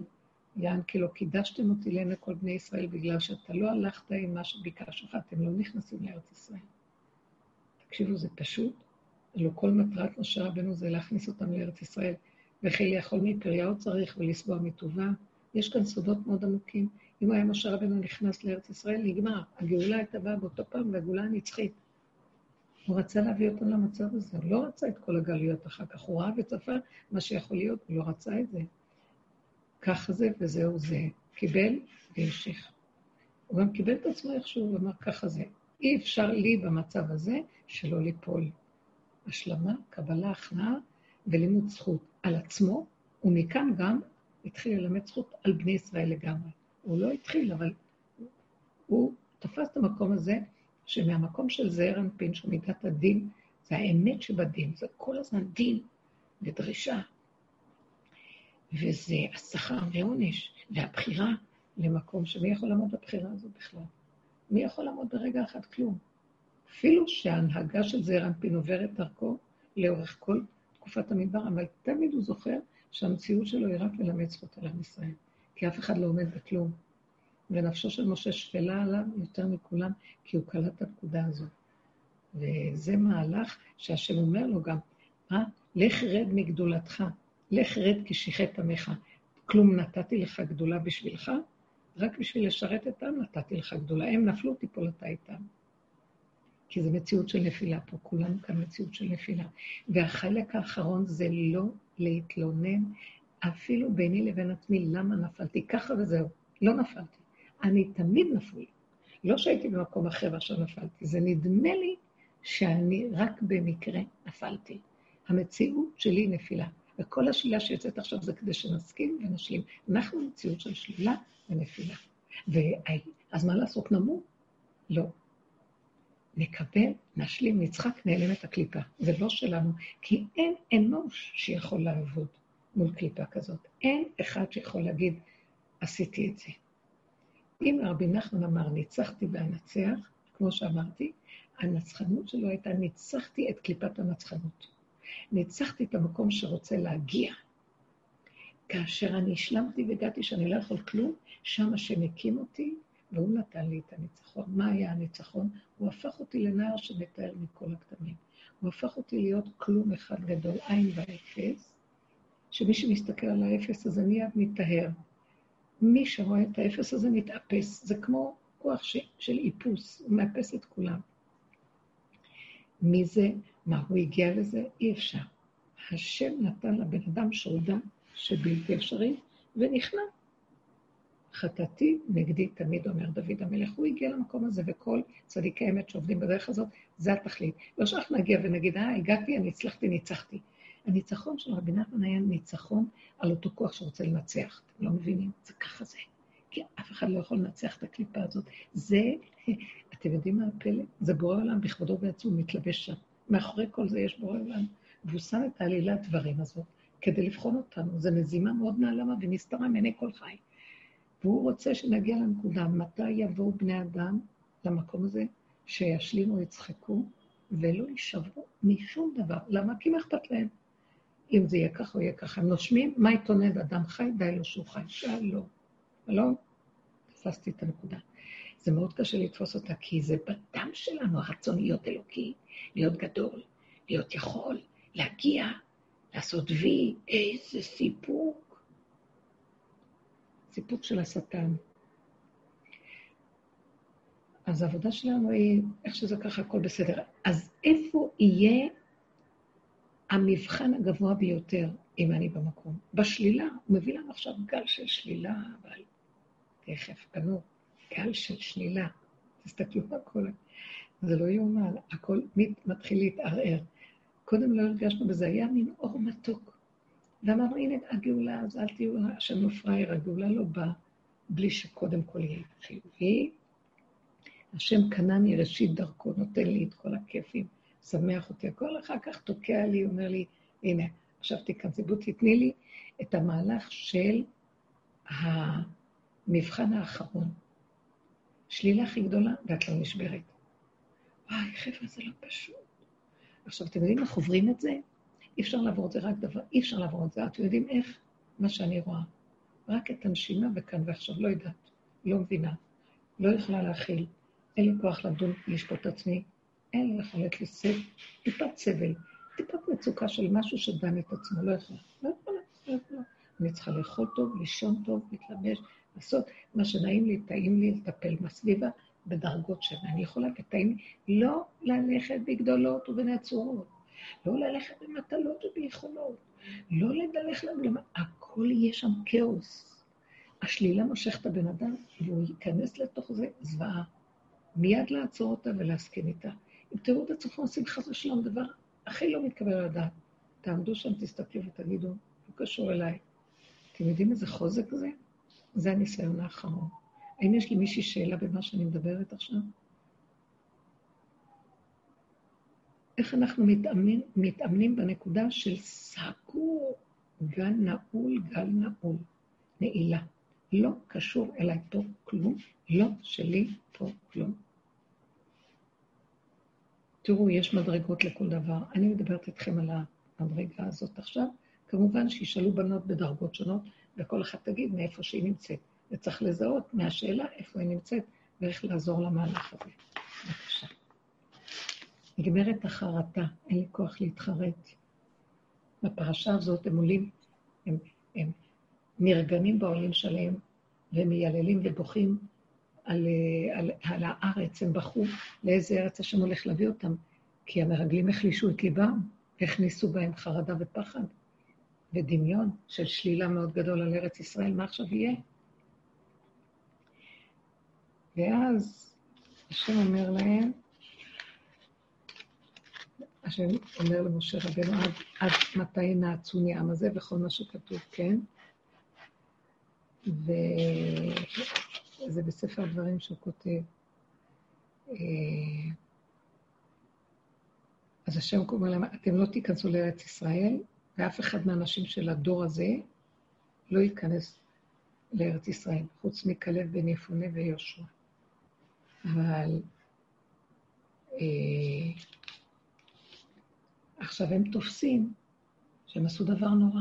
יען כי לא קידשתם אותי לעיני כל בני ישראל, בגלל שאתה לא הלכת עם מה שביקש לך, אתם לא נכנסים לארץ ישראל. תקשיבו, זה פשוט. הלוא כל מטרת משה רבנו זה להכניס אותם לארץ ישראל, וכי לאכול מפריהו צריך ולשבוע מטובה. יש כאן סודות מאוד עמוקים. אם היה משה רבנו נכנס לארץ ישראל, נגמר. הגאולה הייתה באה באותו פעם, והגאולה הנצחית. הוא רצה להביא אותם למצב הזה, הוא לא רצה את כל הגלויות אחר כך. הוא ראה וצפה מה שיכול להיות, הוא לא רצה את זה. ככה זה וזהו זה. קיבל והמשיך. הוא גם קיבל את עצמו איכשהו ואמר, ככה זה. אי אפשר לי במצב הזה שלא ליפול. השלמה, קבלה, הכנעה ולימוד זכות על עצמו, ומכאן גם התחיל ללמד זכות על בני ישראל לגמרי. הוא לא התחיל, אבל הוא תפס את המקום הזה, שמהמקום של זעיר אנפין, שהוא מידת הדין, זה האמת שבדין, זה כל הזמן דין ודרישה. וזה השכר ועונש, והבחירה למקום שמי יכול לעמוד בבחירה הזאת בכלל? מי יכול לעמוד ברגע אחד? כלום. אפילו שההנהגה של זעיר אנפין עוברת דרכו לאורך כל תקופת המדבר, אבל תמיד הוא זוכר שהמציאות שלו היא רק ללמד זכות על עם ישראל, כי אף אחד לא עומד בכלום. ונפשו של משה שפלה עליו יותר מכולם, כי הוא קלט את הנקודה הזאת. וזה מהלך שהשם אומר לו גם, מה? לך רד מגדולתך, לך רד כי שיחת עמך. כלום נתתי לך גדולה בשבילך, רק בשביל לשרת את נתתי לך גדולה. הם נפלו, תיפול אתה איתם. כי זו מציאות של נפילה פה, כולנו כאן מציאות של נפילה. והחלק האחרון זה לא להתלונן, אפילו ביני לבין עצמי, למה נפלתי? ככה וזהו. לא נפלתי. אני תמיד נפול. לא שהייתי במקום אחר ועכשיו נפלתי, זה נדמה לי שאני רק במקרה נפלתי. המציאות שלי נפילה. וכל השלילה שיוצאת עכשיו זה כדי שנסכים ונשלים. אנחנו מציאות של שלילה ונפילה. אז מה לעשות? נמות? לא. נקבל, נשלים, נצחק, נעלם את הקליפה. זה לא שלנו, כי אין אנוש שיכול לעבוד מול קליפה כזאת. אין אחד שיכול להגיד, עשיתי את זה. אם רבי נחמן אמר, ניצחתי ואנצח, כמו שאמרתי, הנצחנות שלו הייתה, ניצחתי את קליפת הנצחנות. ניצחתי את המקום שרוצה להגיע. כאשר אני השלמתי והגעתי שאני לא יכול כלום, שם השם הקים אותי, והוא נתן לי את הניצחון. מה היה הניצחון? הוא הפך אותי לנער שמתאר מכל הכתמים. הוא הפך אותי להיות כלום אחד גדול, עין ואפס, שמי שמסתכל על האפס הזה מיד מתאר. מי שרואה את האפס הזה מתאפס. זה כמו כוח ש... של איפוס, הוא מאפס את כולם. מי זה? מה, הוא הגיע לזה? אי אפשר. השם נתן לבן אדם שורדה שבלתי אפשרי, ונכנע. חטאתי נגדי, תמיד אומר דוד המלך. הוא הגיע למקום הזה, וכל צדיקי האמת שעובדים בדרך הזאת, זה התכלית. לא שאנחנו נגיע ונגיד, אה, הגעתי, אני הצלחתי, ניצחתי. הניצחון של רבי נתן היה ניצחון על אותו כוח שרוצה לנצח. אתם לא מבינים? זה ככה זה. כי אף אחד לא יכול לנצח את הקליפה הזאת. זה, אתם יודעים מה הפלא? זה בורא עולם בכבודו ובעצמו מתלבש שם. מאחורי כל זה יש בורא עולם. והוא שם את העלילת דברים הזאת כדי לבחון אותנו. זו מזימה מאוד נעלמה ונסתרה מעיני כל חי. והוא רוצה שנגיע לנקודה, מתי יבואו בני אדם למקום הזה, שישלימו, יצחקו, ולא יישברו משום דבר. למה? כי מה אכפת להם? אם זה יהיה ככה או יהיה ככה. הם נושמים, מה יתונן אדם חי? די לו שהוא חי. שלום. לא תפסתי את הנקודה. זה מאוד קשה לתפוס אותה, כי זה בדם שלנו, הרצון להיות אלוקי, להיות גדול, להיות יכול, להגיע, לעשות וי, איזה סיפוק. סיפוק של השטן. אז העבודה שלנו היא, איך שזה ככה, הכל בסדר. אז איפה יהיה המבחן הגבוה ביותר, אם אני במקום? בשלילה. הוא מביא לנו עכשיו גל של שלילה, אבל תכף, בנו, גל של שלילה. תסתכלו על הכל. זה לא יאומן, הכל מתחיל להתערער. קודם לא הרגשנו בזה, היה מין אור מתוק. ואמרנו, הנה הגאולה, אז אל תהיו השם לא פראייר, הגאולה לא באה בלי שקודם כל יהיה חיובי. השם קנה מראשית דרכו, נותן לי את כל הכיפים, שמח אותי. הכל אחר כך תוקע לי, אומר לי, הנה, עכשיו תיכנסי, בוא תתני לי את המהלך של המבחן האחרון. שלילה הכי גדולה, ואת לא נשברת. וואי, חבר'ה, זה לא פשוט. עכשיו, אתם יודעים איך עוברים את זה? אי אפשר לעבור את זה רק דבר, אי אפשר לעבור את זה. אתם יודעים איך? מה שאני רואה. רק את הנשימה וכאן ועכשיו, לא יודעת, לא מבינה, לא יכולה להכיל, אין לי כוח לדון, לשפוט את עצמי, אין לי יכולת לסב, טיפת סבל, טיפת מצוקה של משהו שדן את עצמו, לא יכולה, לא יכולה, לא יכולה. אני צריכה לאכול טוב, לישון טוב, להתלבש, לעשות מה שנעים לי, טעים לי, לטפל בסביבה, בדרגות שאני יכולה, וטעים לי, לא ללכת בגדולות ובנצורות, לא ללכת במטלות וביכולות, לא לדלך לנו, הכל יהיה שם כאוס. השלילה מושכת את הבן אדם, והוא ייכנס לתוך זה זוועה. מיד לעצור אותה ולהסכים איתה. אם תראו את עצמכם עושים חס ושלום דבר הכי לא מתקבל על הדעת, תעמדו שם, תסתכלו ותגידו, לא קשור אליי. אתם יודעים איזה חוזק זה? זה הניסיון האחרון. האם יש לי מישהי שאלה במה שאני מדברת עכשיו? איך אנחנו מתאמנים, מתאמנים בנקודה של סגור, גל נעול, גל נעול, נעילה. לא קשור אליי פה כלום, לא שלי פה כלום. תראו, יש מדרגות לכל דבר. אני מדברת איתכם על המדרגה הזאת עכשיו. כמובן שישאלו בנות בדרגות שונות, וכל אחת תגיד מאיפה שהיא נמצאת. וצריך לזהות מהשאלה איפה היא נמצאת ואיך לעזור למהלך הזה. בבקשה. נגמרת החרטה, אין לי כוח להתחרט. בפרשה הזאת הם עולים, הם, הם נרגמים בעולים שלהם, והם מייללים ובוכים על, על, על הארץ, הם בכו לאיזה ארץ השם הולך להביא אותם, כי המרגלים החלישו את ליבם, הכניסו בהם חרדה ופחד ודמיון של שלילה מאוד גדול על ארץ ישראל, מה עכשיו יהיה? ואז השם אומר להם, השם אומר למשה רבנו, עד, עד מתי נעצוני העם הזה, וכל מה שכתוב, כן? וזה בספר הדברים שהוא כותב. אה, אז השם אומר להם, אתם לא תיכנסו לארץ ישראל, ואף אחד מהאנשים של הדור הזה לא ייכנס לארץ ישראל, חוץ מכלב בן יפונה ויהושע. אבל אה, עכשיו הם תופסים שהם עשו דבר נורא.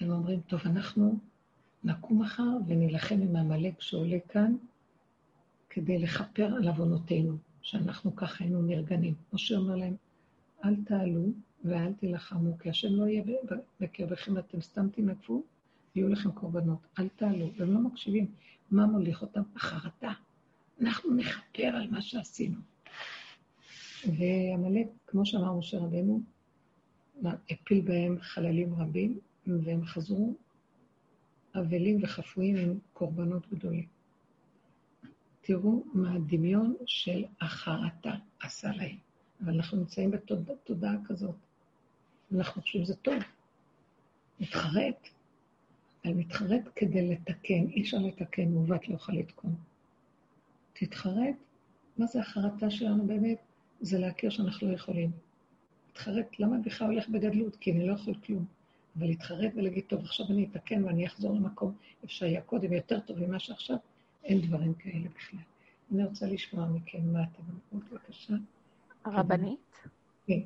הם אומרים, טוב, אנחנו נקום מחר ונילחם עם עמלק שעולה כאן כדי לכפר על עוונותינו, שאנחנו ככה היינו נרגנים. משה אומר להם, אל תעלו ואל תילחמו, כי השם לא יהיה בקרבכם, אתם סתם תנגפו, ויהיו לכם קורבנות. אל תעלו. והם לא מקשיבים. מה מוליך אותם? החרטה. אנחנו נכפר על מה שעשינו. ועמלק, כמו שאמר משה רבנו, הפיל בהם חללים רבים, והם חזרו אבלים וחפויים עם קורבנות גדולים. תראו מה הדמיון של החרטה עשה להם. אבל אנחנו נמצאים בתודעה כזאת. אנחנו חושבים שזה טוב. מתחרט. אני מתחרט כדי לתקן. אי אפשר לתקן, מעוות לא יכול לתקון. תתחרט. מה זה החרטה שלנו באמת? זה להכיר שאנחנו לא יכולים. להתחרט, למה בכלל הולך בגדלות? כי אני לא יכול כלום. אבל להתחרט ולהגיד, טוב, עכשיו אני אתקן ואני אחזור למקום איפה שהיה קודם, יותר טוב ממה שעכשיו, אין דברים כאלה בכלל. אני רוצה לשמוע מכם מה אתם אומרים, בבקשה.
הרבנית?
כן.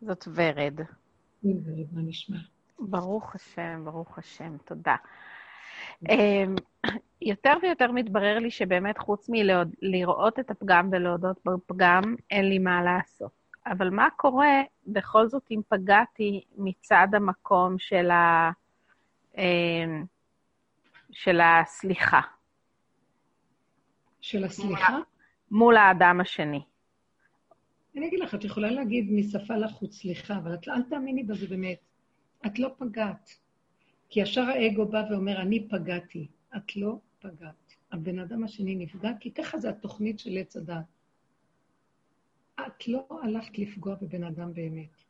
זאת ורד.
ורד, מה נשמע?
ברוך השם, ברוך השם, תודה. אמ, יותר ויותר מתברר לי שבאמת חוץ מלראות את הפגם ולהודות בפגם, אין לי מה לעשות. אבל מה קורה בכל זאת אם פגעתי מצד המקום של, ה... אמ, של הסליחה?
של הסליחה?
מול האדם השני.
אני אגיד לך, את יכולה להגיד משפה לחוץ סליחה, אבל את, אל תאמיני בזה באמת. את לא פגעת. כי ישר האגו בא ואומר, אני פגעתי. את לא פגעת. הבן אדם השני נפגע, כי ככה זה התוכנית של עץ הדת. את לא הלכת לפגוע בבן אדם באמת.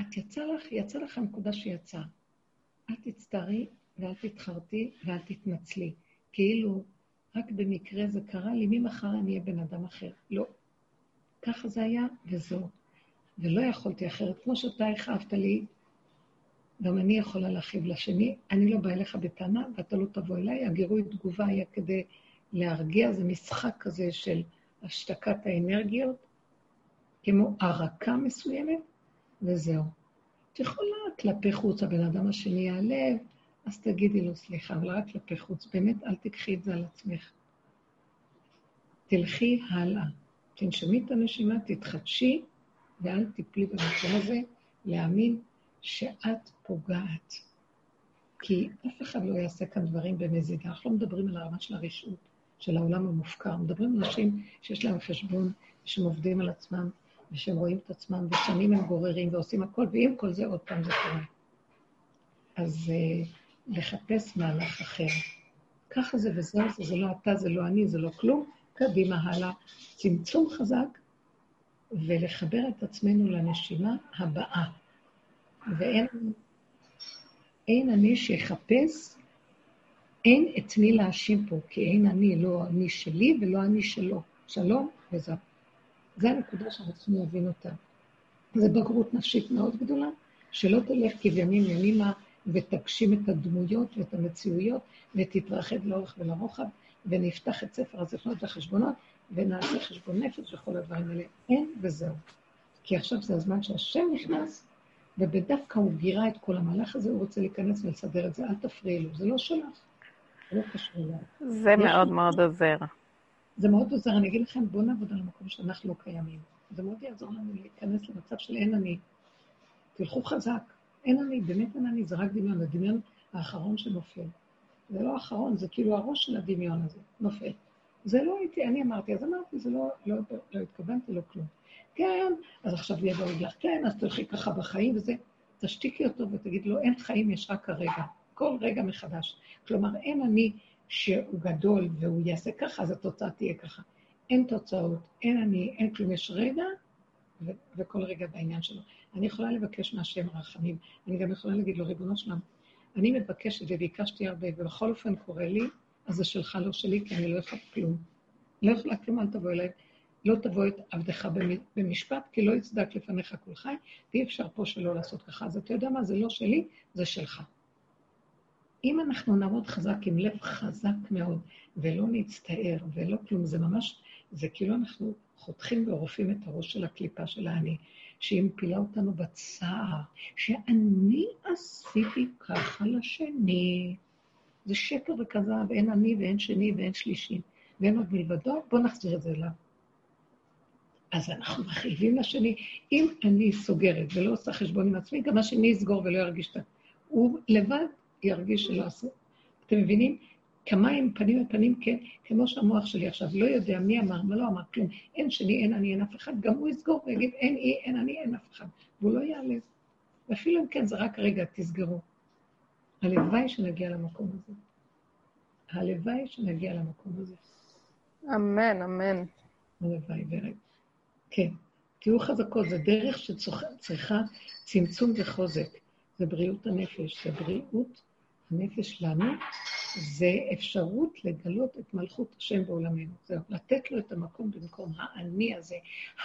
את יצא לך, יצא לך הנקודה שיצאה. אל תצטערי ואל תתחרתי ואל תתנצלי. כאילו, רק במקרה זה קרה לי, ממחר אני אהיה בן אדם אחר. לא. ככה זה היה, וזהו. ולא יכולתי אחרת. כמו שאתה הכאבת לי, גם אני יכולה להכאיב לשני. אני לא באה אליך בטענה, ואתה לא תבוא אליי. הגירוי תגובה היה כדי להרגיע, זה משחק כזה של השתקת האנרגיות, כמו ערקה מסוימת, וזהו. את יכולה כלפי חוץ, הבן אדם השני יעלב, אז תגידי לו סליחה, אבל רק כלפי חוץ. באמת, אל תקחי את זה על עצמך. תלכי הלאה. תנשמי את הנשימה, תתחדשי, ואל תיפלי במקום הזה להאמין שאת פוגעת. כי אף אחד לא יעשה כאן דברים במזידה. אנחנו לא מדברים על הרמה של הרשעות, של העולם המופקר. מדברים על אנשים שיש להם חשבון, שהם עובדים על עצמם, ושהם רואים את עצמם, ושנים הם גוררים ועושים הכל, ועם כל זה עוד פעם זה קורה. אז uh, לחפש מהלך אחר. ככה זה וזהו זה, זה לא אתה, זה לא אני, זה לא כלום, קדימה הלאה. צמצום חזק, ולחבר את עצמנו לנשימה הבאה. ואין אין אני שיחפש, אין את מי להאשים פה, כי אין אני, לא אני שלי ולא אני שלו. שלום וזהו. זו הנקודה שאנחנו להבין אותה. זו בגרות נפשית מאוד גדולה, שלא תלך כבימים ימימה ותגשים את הדמויות ואת המציאויות ותתרחב לאורך ולרוחב, ונפתח את ספר הזכרונות לחשבונות, ונעשה חשבון נפש וכל הדברים האלה. אין וזהו. כי עכשיו זה הזמן שהשם נכנס, ובדווקא הוא גירה את כל המהלך הזה, הוא רוצה להיכנס ולסדר את זה, אל תפריעי לו, זה לא שלך, זה לא קשור אליו.
זה מאוד. מאוד עוזר.
זה מאוד עוזר, אני אגיד לכם, בואו נעבוד על המקום שאנחנו לא קיימים. זה מאוד יעזור לנו להיכנס למצב של אין אני. תלכו חזק, אין אני, באמת אין אני, זה רק דמיון, הדמיון האחרון שנופל. זה לא האחרון, זה כאילו הראש של הדמיון הזה, נופל. זה לא הייתי, אני אמרתי, אז אמרתי, זה לא, לא, לא התכוונתי, לא כלום. כן, אז עכשיו יהיה דואג לך, כן, אז תלכי ככה בחיים וזה. תשתיקי אותו ותגיד לו, אין חיים, יש רק הרגע. כל רגע מחדש. כלומר, אין אני שהוא גדול והוא יעשה ככה, אז התוצאה תהיה ככה. אין תוצאות, אין אני, אין כלום, יש רגע, ו- וכל רגע בעניין שלו. אני יכולה לבקש מהשם רחמים, אני גם יכולה להגיד לו, ריבונו שלם, אני מבקשת וביקשתי הרבה, ובכל אופן קורה לי, אז זה שלך, לא שלי, כי אני לא יכולה כלום. לא יכולה כלום, אל תבוא אליי. לא תבוא את עבדך במשפט, כי לא יצדק לפניך כל חי, ואי אפשר פה שלא לעשות ככה. אז אתה יודע מה, זה לא שלי, זה שלך. אם אנחנו נעמוד חזק עם לב חזק מאוד, ולא נצטער ולא כלום, זה ממש, זה כאילו אנחנו חותכים ועורפים את הראש של הקליפה של האני, שהיא מפילה אותנו בצער, שאני עשיתי ככה לשני. זה שקר וכזב, אין אני ואין שני ואין שלישי, ואין עוד מלבדו, בואו נחזיר את זה אליו. אז אנחנו מחייבים לשני. אם אני סוגרת ולא עושה חשבון עם עצמי, גם השני יסגור ולא ירגיש את זה. הוא לבד ירגיש שלא עשו. אתם מבינים? כמה הם פנים בפנים, כן, כמו שהמוח שלי עכשיו לא יודע מי אמר, מה לא אמר, כלום. אין שני, אין אני, אין אף אחד, גם הוא יסגור ויגיד, אין אי, אין אני, אין אף אחד. והוא לא יעלב. ואפילו אם כן, זה רק רגע, תסגרו. הלוואי שנגיע למקום הזה. הלוואי שנגיע למקום הזה.
אמן, אמן.
הלוואי, ורגע. כן. תהיו חזקות, זו דרך שצריכה צמצום וחוזק. זה בריאות הנפש, זה בריאות הנפש שלנו, זה אפשרות לגלות את מלכות השם בעולמנו. זהו, לתת לו את המקום במקום האני הזה,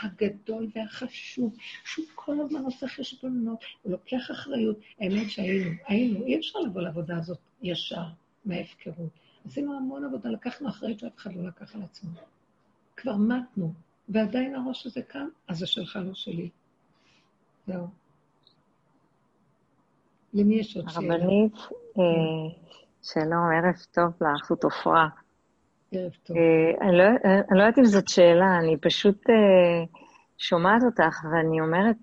הגדול והחשוב, שהוא כל הזמן עושה חשבונות, הוא לוקח אחריות. האמת שהיינו, היינו, אי אפשר לבוא לעבודה הזאת ישר, מההפקרות. עשינו המון עבודה, לקחנו אחריות שאף אחד לא לקח על עצמו. כבר מתנו, ועדיין הראש הזה כאן, אז זה שלך, לא שלי. זהו. למי יש עוד שאלה?
הרבנית, אה, שלום, ערב טוב לך, זאת עופרה.
ערב טוב.
אה, אני לא, אני לא יודעת אם זאת שאלה, אני פשוט אה, שומעת אותך, ואני אומרת,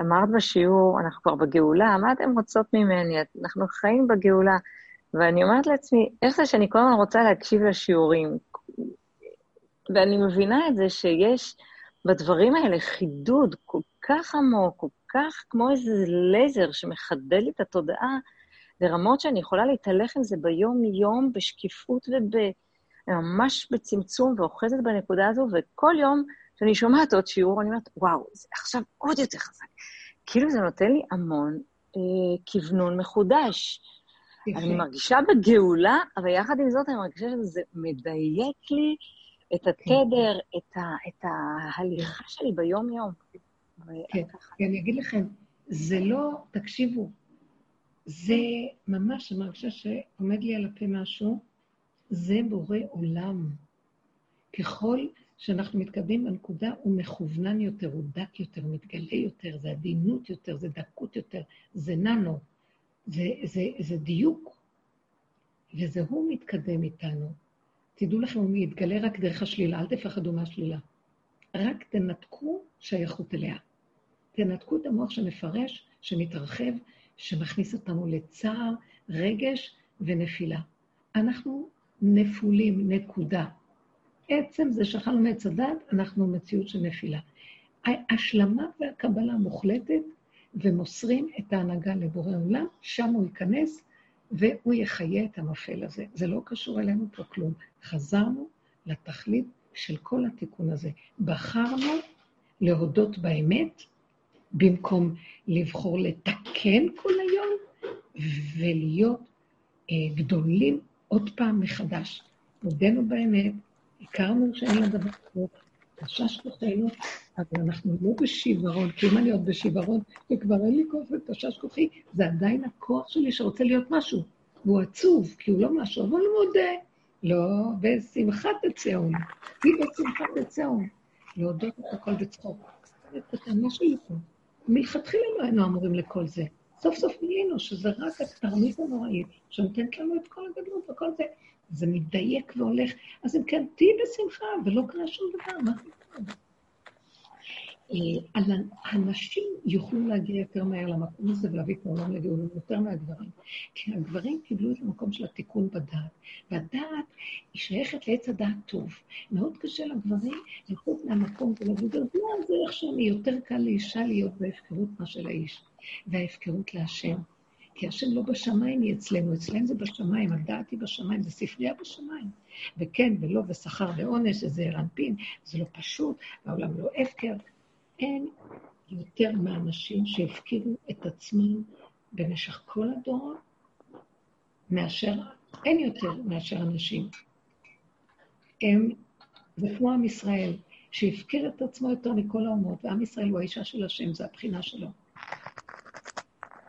אמרת בשיעור, אנחנו כבר בגאולה, מה אתן רוצות ממני? אנחנו חיים בגאולה. ואני אומרת לעצמי, איך זה שאני כל הזמן רוצה להקשיב לשיעורים? ואני מבינה את זה שיש בדברים האלה חידוד כל כך עמוק, כל כך כמו איזה לייזר שמחדד לי את התודעה לרמות שאני יכולה להתהלך עם זה ביום-יום, בשקיפות וממש בצמצום, ואוחזת בנקודה הזו, וכל יום שאני שומעת עוד שיעור, אני אומרת, וואו, זה עכשיו עוד יותר חזק. כאילו זה נותן לי המון אה, כוונון מחודש. אני מרגישה בגאולה, אבל יחד עם זאת אני מרגישה שזה מדייק לי את התדר, כן. את, ה, את ההליכה שלי ביום-יום.
כן, כי אני אגיד לכם, זה לא, תקשיבו, זה ממש, אני מרגישה שעומד לי על הפה משהו, זה בורא עולם. ככל שאנחנו מתקדמים בנקודה, הוא מכוונן יותר, הוא דק יותר, מתגלה יותר, זה עדינות יותר, זה דקות יותר, זה ננו, זה, זה, זה דיוק. וזה הוא מתקדם איתנו. תדעו לכם, הוא מתגלה רק דרך השלילה, אל תפחדו מהשלילה. רק תנתקו שייכות אליה. תנתקו את המוח שמפרש, שמתרחב, שמכניס אותנו לצער, רגש ונפילה. אנחנו נפולים, נקודה. עצם זה שאכלנו מעץ הדת, אנחנו מציאות של נפילה. השלמה והקבלה מוחלטת, ומוסרים את ההנהגה לבורא עולם, שם הוא ייכנס, והוא יחיה את הנופל הזה. זה לא קשור אלינו פה כלום. חזרנו לתכלית של כל התיקון הזה. בחרנו להודות באמת, במקום לבחור לתקן כל היום, ולהיות אה, גדולים עוד פעם מחדש. הודינו באמת, הכרנו שאין לדבר כזה, חשש כוחנו, אבל אנחנו לא בשיוורון, כי אם אני עוד בשיוורון, וכבר אין לי כוח ותשש כוחי, זה עדיין הכוח שלי שרוצה להיות משהו. והוא עצוב, כי הוא לא משהו, אבל הוא מודה. לא, בשמחה תצאו. היא בשמחה תצאו. להודות את הכל בצחוק. את הטענה שלי פה. מלכתחילה לא היינו אמורים לכל זה. סוף סוף גילינו שזה רק התרמית הנוראית, שנותנת לנו את כל הגדלות וכל זה. זה מתדייק והולך. אז אם כן, תהיי בשמחה, ולא קרה שום דבר, מה קרה? אה, הנשים יוכלו להגיע יותר מהר למקום הזה ולהביא את העולם לגאולה יותר מהגברים. כי הגברים קיבלו את המקום של התיקון בדעת, והדעת היא שייכת לעץ הדעת טוב. מאוד קשה לגברים ללכות מהמקום ולהגיד, אז מה זה איך שאני, יותר קל לאישה להיות בהפקרות מאשר לאיש, וההפקרות להשם. כי השם לא בשמיים היא אצלנו, אצלם זה בשמיים, הדעת היא בשמיים, זה ספרייה בשמיים. וכן ולא, ושכר ועונש, זה רנפין, זה לא פשוט, העולם לא הפקר. אין יותר מהאנשים שהפקירו את עצמם במשך כל הדורות, מאשר, אין יותר מאשר אנשים. הם, זה כמו עם ישראל, שהפקיר את עצמו יותר מכל האומות, ועם ישראל הוא האישה של השם, זה הבחינה שלו.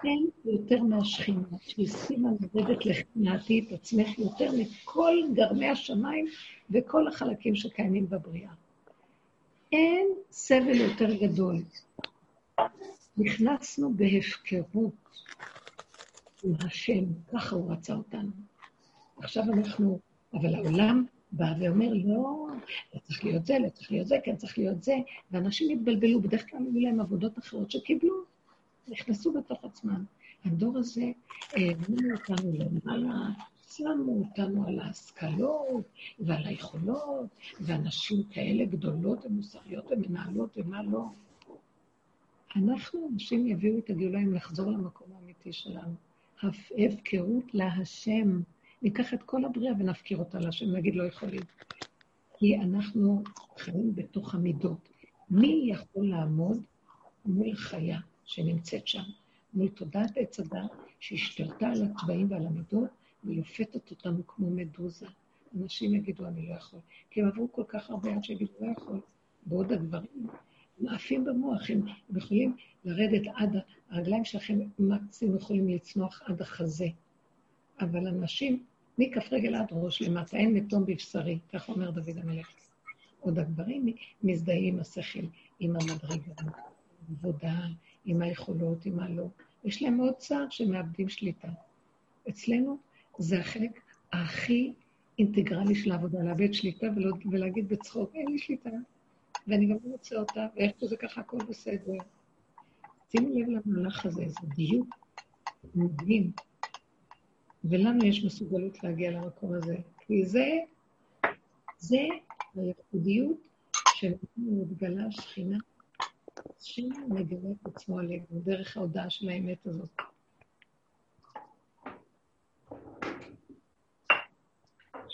אין יותר מהשכינה, שהסכימה לרדת לחינתי את עצמך יותר מכל גרמי השמיים וכל החלקים שקיימים בבריאה. אין סבל יותר גדול. נכנסנו בהפקרות עם השם, ככה הוא רצה אותנו. עכשיו אנחנו, אבל העולם בא ואומר, לא, לא צריך להיות זה, לא צריך להיות זה, כן צריך להיות זה, ואנשים התבלבלו, בדרך כלל היו להם עבודות אחרות שקיבלו, נכנסו בתוך עצמם. הדור הזה העבירו אותנו למעלה, שמו אותנו על ההשכלות ועל היכולות, ואנשים כאלה גדולות ומוסריות ומנהלות ומה לא. אנחנו, אנשים יביאו את הגאולה אם לחזור למקום האמיתי שלנו. הפקרות להשם. ניקח את כל הבריאה ונפקיר אותה להשם, נגיד לא יכולים. כי אנחנו חיים בתוך המידות. מי יכול לעמוד מול חיה שנמצאת שם, מול תודעת עץ הדת שהשתלטה על הצבעים ועל המידות ולופתת אותנו כמו מדוזה? אנשים יגידו, אני לא יכול. כי הם עברו כל כך הרבה עד שיגידו, לא יכול. בעוד הדברים, הם עפים במוח, הם, יכולים לרדת עד, הרגליים שלכם מקסימום יכולים לצנוח עד החזה. אבל אנשים, מכף רגל עד ראש למטה, אין מתום בבשרי, כך אומר דוד המלך. עוד הגברים מזדהים עם השכל, עם המדרגה, עם העבודה, עם היכולות, עם הלא. יש להם מאוד צער שמאבדים שליטה. אצלנו זה החלק הכי אינטגרלי של העבודה, לאבד שליטה ולהגיד בצחוק, אין לי שליטה, ואני גם לא רוצה אותה, ואיך זה ככה, הכל בסדר. שימו לב למהלך הזה, זה דיוק מדהים. ולנו יש מסוגלות להגיע למקום הזה, כי זה, זה הייחודיות של מתגלה שכינה, שמגלה את עצמו עלינו, דרך ההודעה של האמת הזאת.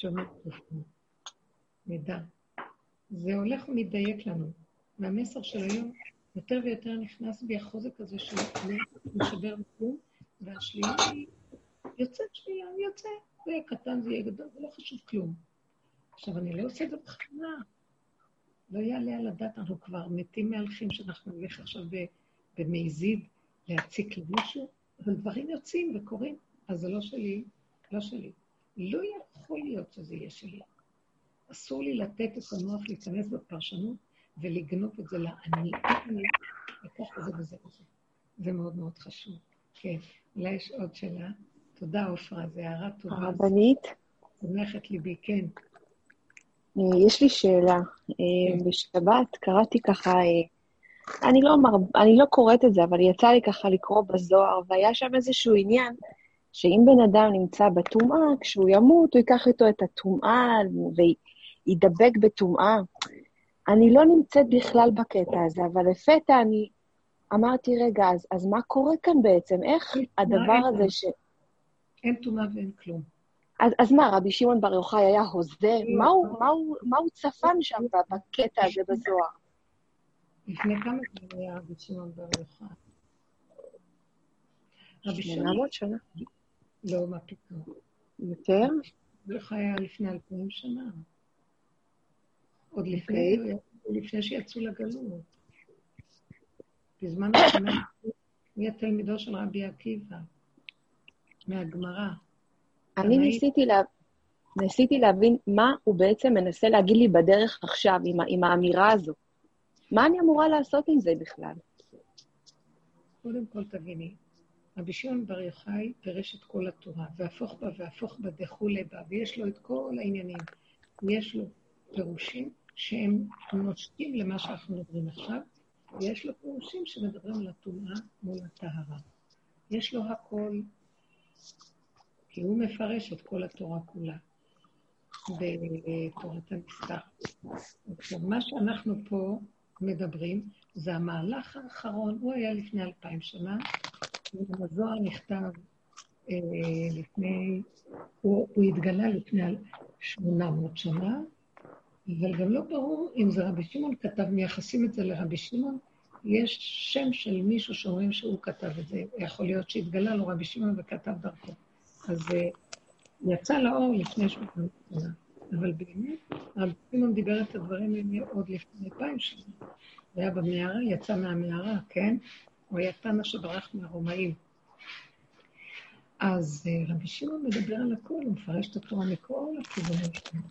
שומעת נדע. זה הולך ומתדייק לנו. והמסר של היום יותר ויותר נכנס בי החוזק הזה של משבר בכלום, והשלילה היא יוצאת שלילה, יוצא. זה יהיה קטן, זה יהיה גדול, זה לא חשוב כלום. עכשיו, אני לא עושה את זה בכוונה. לא יעלה על הדעת, אנחנו כבר מתים מהלכים שאנחנו נלך עכשיו במזיד להציק למישהו, אבל דברים יוצאים וקורים, אז זה לא שלי, לא שלי. לא יכול להיות שזה יהיה שלי. אסור לי לתת את המוח להיכנס בפרשנות ולגנוב את זה לאני, אני, וככה זה וזה וזה. זה מאוד מאוד חשוב. כן, אולי יש עוד שאלה. תודה, עופרה, זו הערה טובה.
הרבנית?
שמחת ליבי, כן.
אה, יש לי שאלה. אה, כן. בשבת קראתי ככה, אה, אני לא, מר... אני לא קוראת את זה, אבל יצא לי ככה לקרוא בזוהר, והיה שם איזשהו עניין שאם בן אדם נמצא בטומאה, כשהוא ימות, הוא ייקח איתו את הטומאה וידבק בטומאה. אני לא נמצאת בכלל בקטע הזה, אבל לפתע אני אמרתי, רגע, אז, אז מה קורה כאן בעצם? איך הדבר הזה ש...
אין טומאה ואין כלום.
אז, אז מה, רבי שמעון בר יוחאי היה הוזה? לא. מה הוא, מה, הוא, מה הוא צפן שם בקטע הזה בזוהר?
לפני כמה זמן היה רבי שמעון בר יוחאי?
רבי שמעון... שנה.
לא, מה פתאום.
יותר?
בר יוחאי היה לפני אלפיים שנה. עוד לפני. אוקיי. לפני שיצאו לגלות. בזמן השנה, מי התלמידו של רבי עקיבא, מהגמרא.
אני ניסיתי, לה... ניסיתי להבין מה הוא בעצם מנסה להגיד לי בדרך עכשיו, עם, עם האמירה הזו. מה אני אמורה לעשות עם זה בכלל?
קודם כל תביני, רבי שמעון בר יוחאי פירש את כל התורה, והפוך בה והפוך בה דכולי בה, ויש לו את כל העניינים. יש לו פירושים שהם נושקים למה שאנחנו מדברים עכשיו, ויש לו פירושים שמדברים על הטומאה מול הטהרה. יש לו הכל, כי הוא מפרש את כל התורה כולה בתורת המסתר. עכשיו, מה שאנחנו פה מדברים זה המהלך האחרון, הוא היה לפני אלפיים שנה, הזוהר נכתב אה, לפני, הוא, הוא התגלה לפני שמונה מאות שנה, אבל גם לא ברור אם זה רבי שמעון כתב, מייחסים את זה לרבי שמעון, יש שם של מישהו שאומרים שהוא כתב את זה. יכול להיות שהתגלה לו רבי שמעון וכתב דרכו. אז זה אה, יצא לאור לפני שמונה שנה. אבל באמת, רבי שמעון דיבר את הדברים האלה עוד לפני אלפיים שנה. הוא היה במערה, יצא מהמערה, כן? הוא היה תנא שברח מהרומאים. אז אה, רבי שמעון מדבר על הכול, הוא מפרש את התורה מכל הכיוונים שלנו.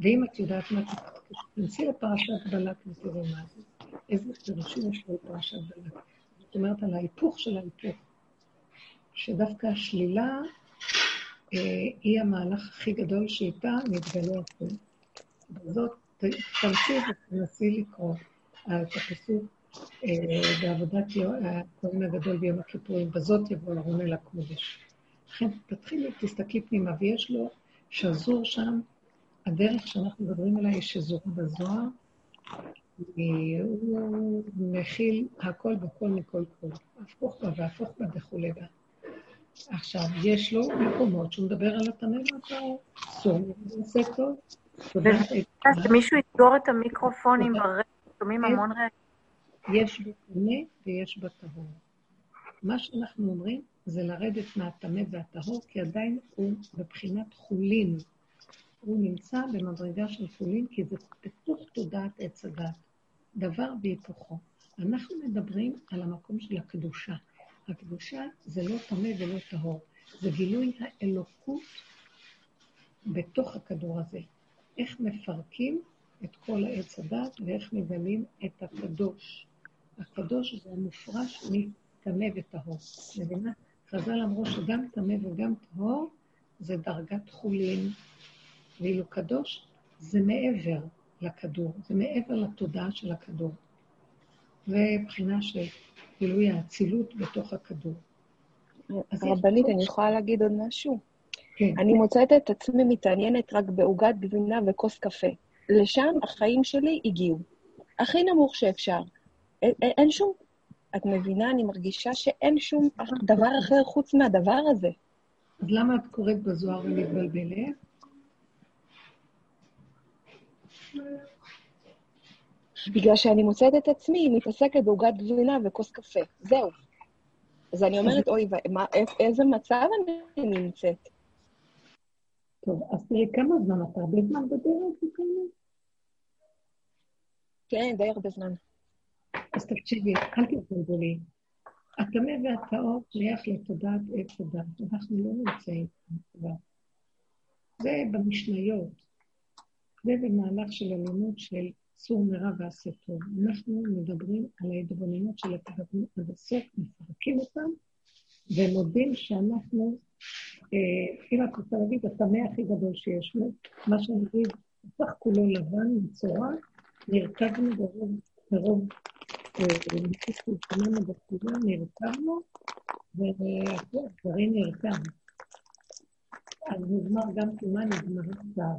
ואם את יודעת מה, תכנסי לפרשת בלק ותראי מה זה. איזה פירושים יש לפרשת בלק. זאת אומרת, על ההיפוך של ההיפוך. שדווקא השלילה אה, היא המהלך הכי גדול שאיתה מתגלה הכול. בזאת תמשיך ותנסי לקרוא את הפסוק בעבודת הכהן הגדול ביום הכיפורים, בזאת יבוא ארון אל הקודש. לכן תתחילי, תסתכלי פנימה, ויש לו שזור שם, הדרך שאנחנו מדברים עליה היא שזורה בזוהר, הוא מכיל הכל בכל מכל כל, הפוך בה והפוך בה וכולי בה. עכשיו, יש לו מקומות שהוא מדבר על הטמא והטהור, אסור עושה טוב.
שמישהו יסגור את המיקרופונים ברגע, שומעים המון רגע.
יש בו טמא ויש בו טהור. מה שאנחנו אומרים זה לרדת מהטמא והטהור, כי עדיין הוא בבחינת חולין. הוא נמצא במדרגה של חולין, כי זה בתוך תודעת עץ הדת. דבר והיפוכו. אנחנו מדברים על המקום של הקדושה. הקדושה זה לא טמא ולא טהור, זה גילוי האלוקות בתוך הכדור הזה. איך מפרקים את כל העץ הדת ואיך מגלים את הקדוש. הקדוש זה המופרש מטמא וטהור. מבינה? חז"ל אמרו שגם טמא וגם טהור זה דרגת חולין, ואילו קדוש זה מעבר לכדור, זה מעבר לתודעה של הכדור. ובחינה של גילוי האצילות בתוך הכדור.
רבנית, אני יכולה להגיד עוד משהו? כן. אני מוצאת את עצמי מתעניינת רק בעוגת גבינה וכוס קפה. לשם החיים שלי הגיעו. הכי נמוך שאפשר. אין, אין שום... את מבינה? אני מרגישה שאין שום דבר אחר חוץ מהדבר הזה.
אז למה את קוראת בזוהר ומתבלבלת?
בגלל שאני מוצאת את עצמי מתעסקת בעוגת גבינה וכוס קפה. זהו. אז אני אומרת, אוי, מה, איזה מצב אני נמצאת?
טוב, אז תראי, כמה זמן אתה הרבה זמן בדרך?
כן, די הרבה זמן.
אז תקשיבי, אל תתבלבלי. הטמא והטהור שייך לתודעת עץ הדת. אנחנו לא נמצאים כבר. זה במשניות. זה במהלך של הלימוד של סור מרע ועשה טוב. אנחנו מדברים על ההתבוננות של הקדמים עד הסוף, מפרקים אותם, ומודים שאנחנו, אה, אם את רוצה להגיד, הטמא הכי גדול שיש לו, מה שאני אגיד, סך כולו לבן, מצורע, נרקבנו ברוב, ברוב, נרקבנו בתקופה, נרקבנו, והדברים נרקב. אז נגמר גם תאומה, נגמר צער.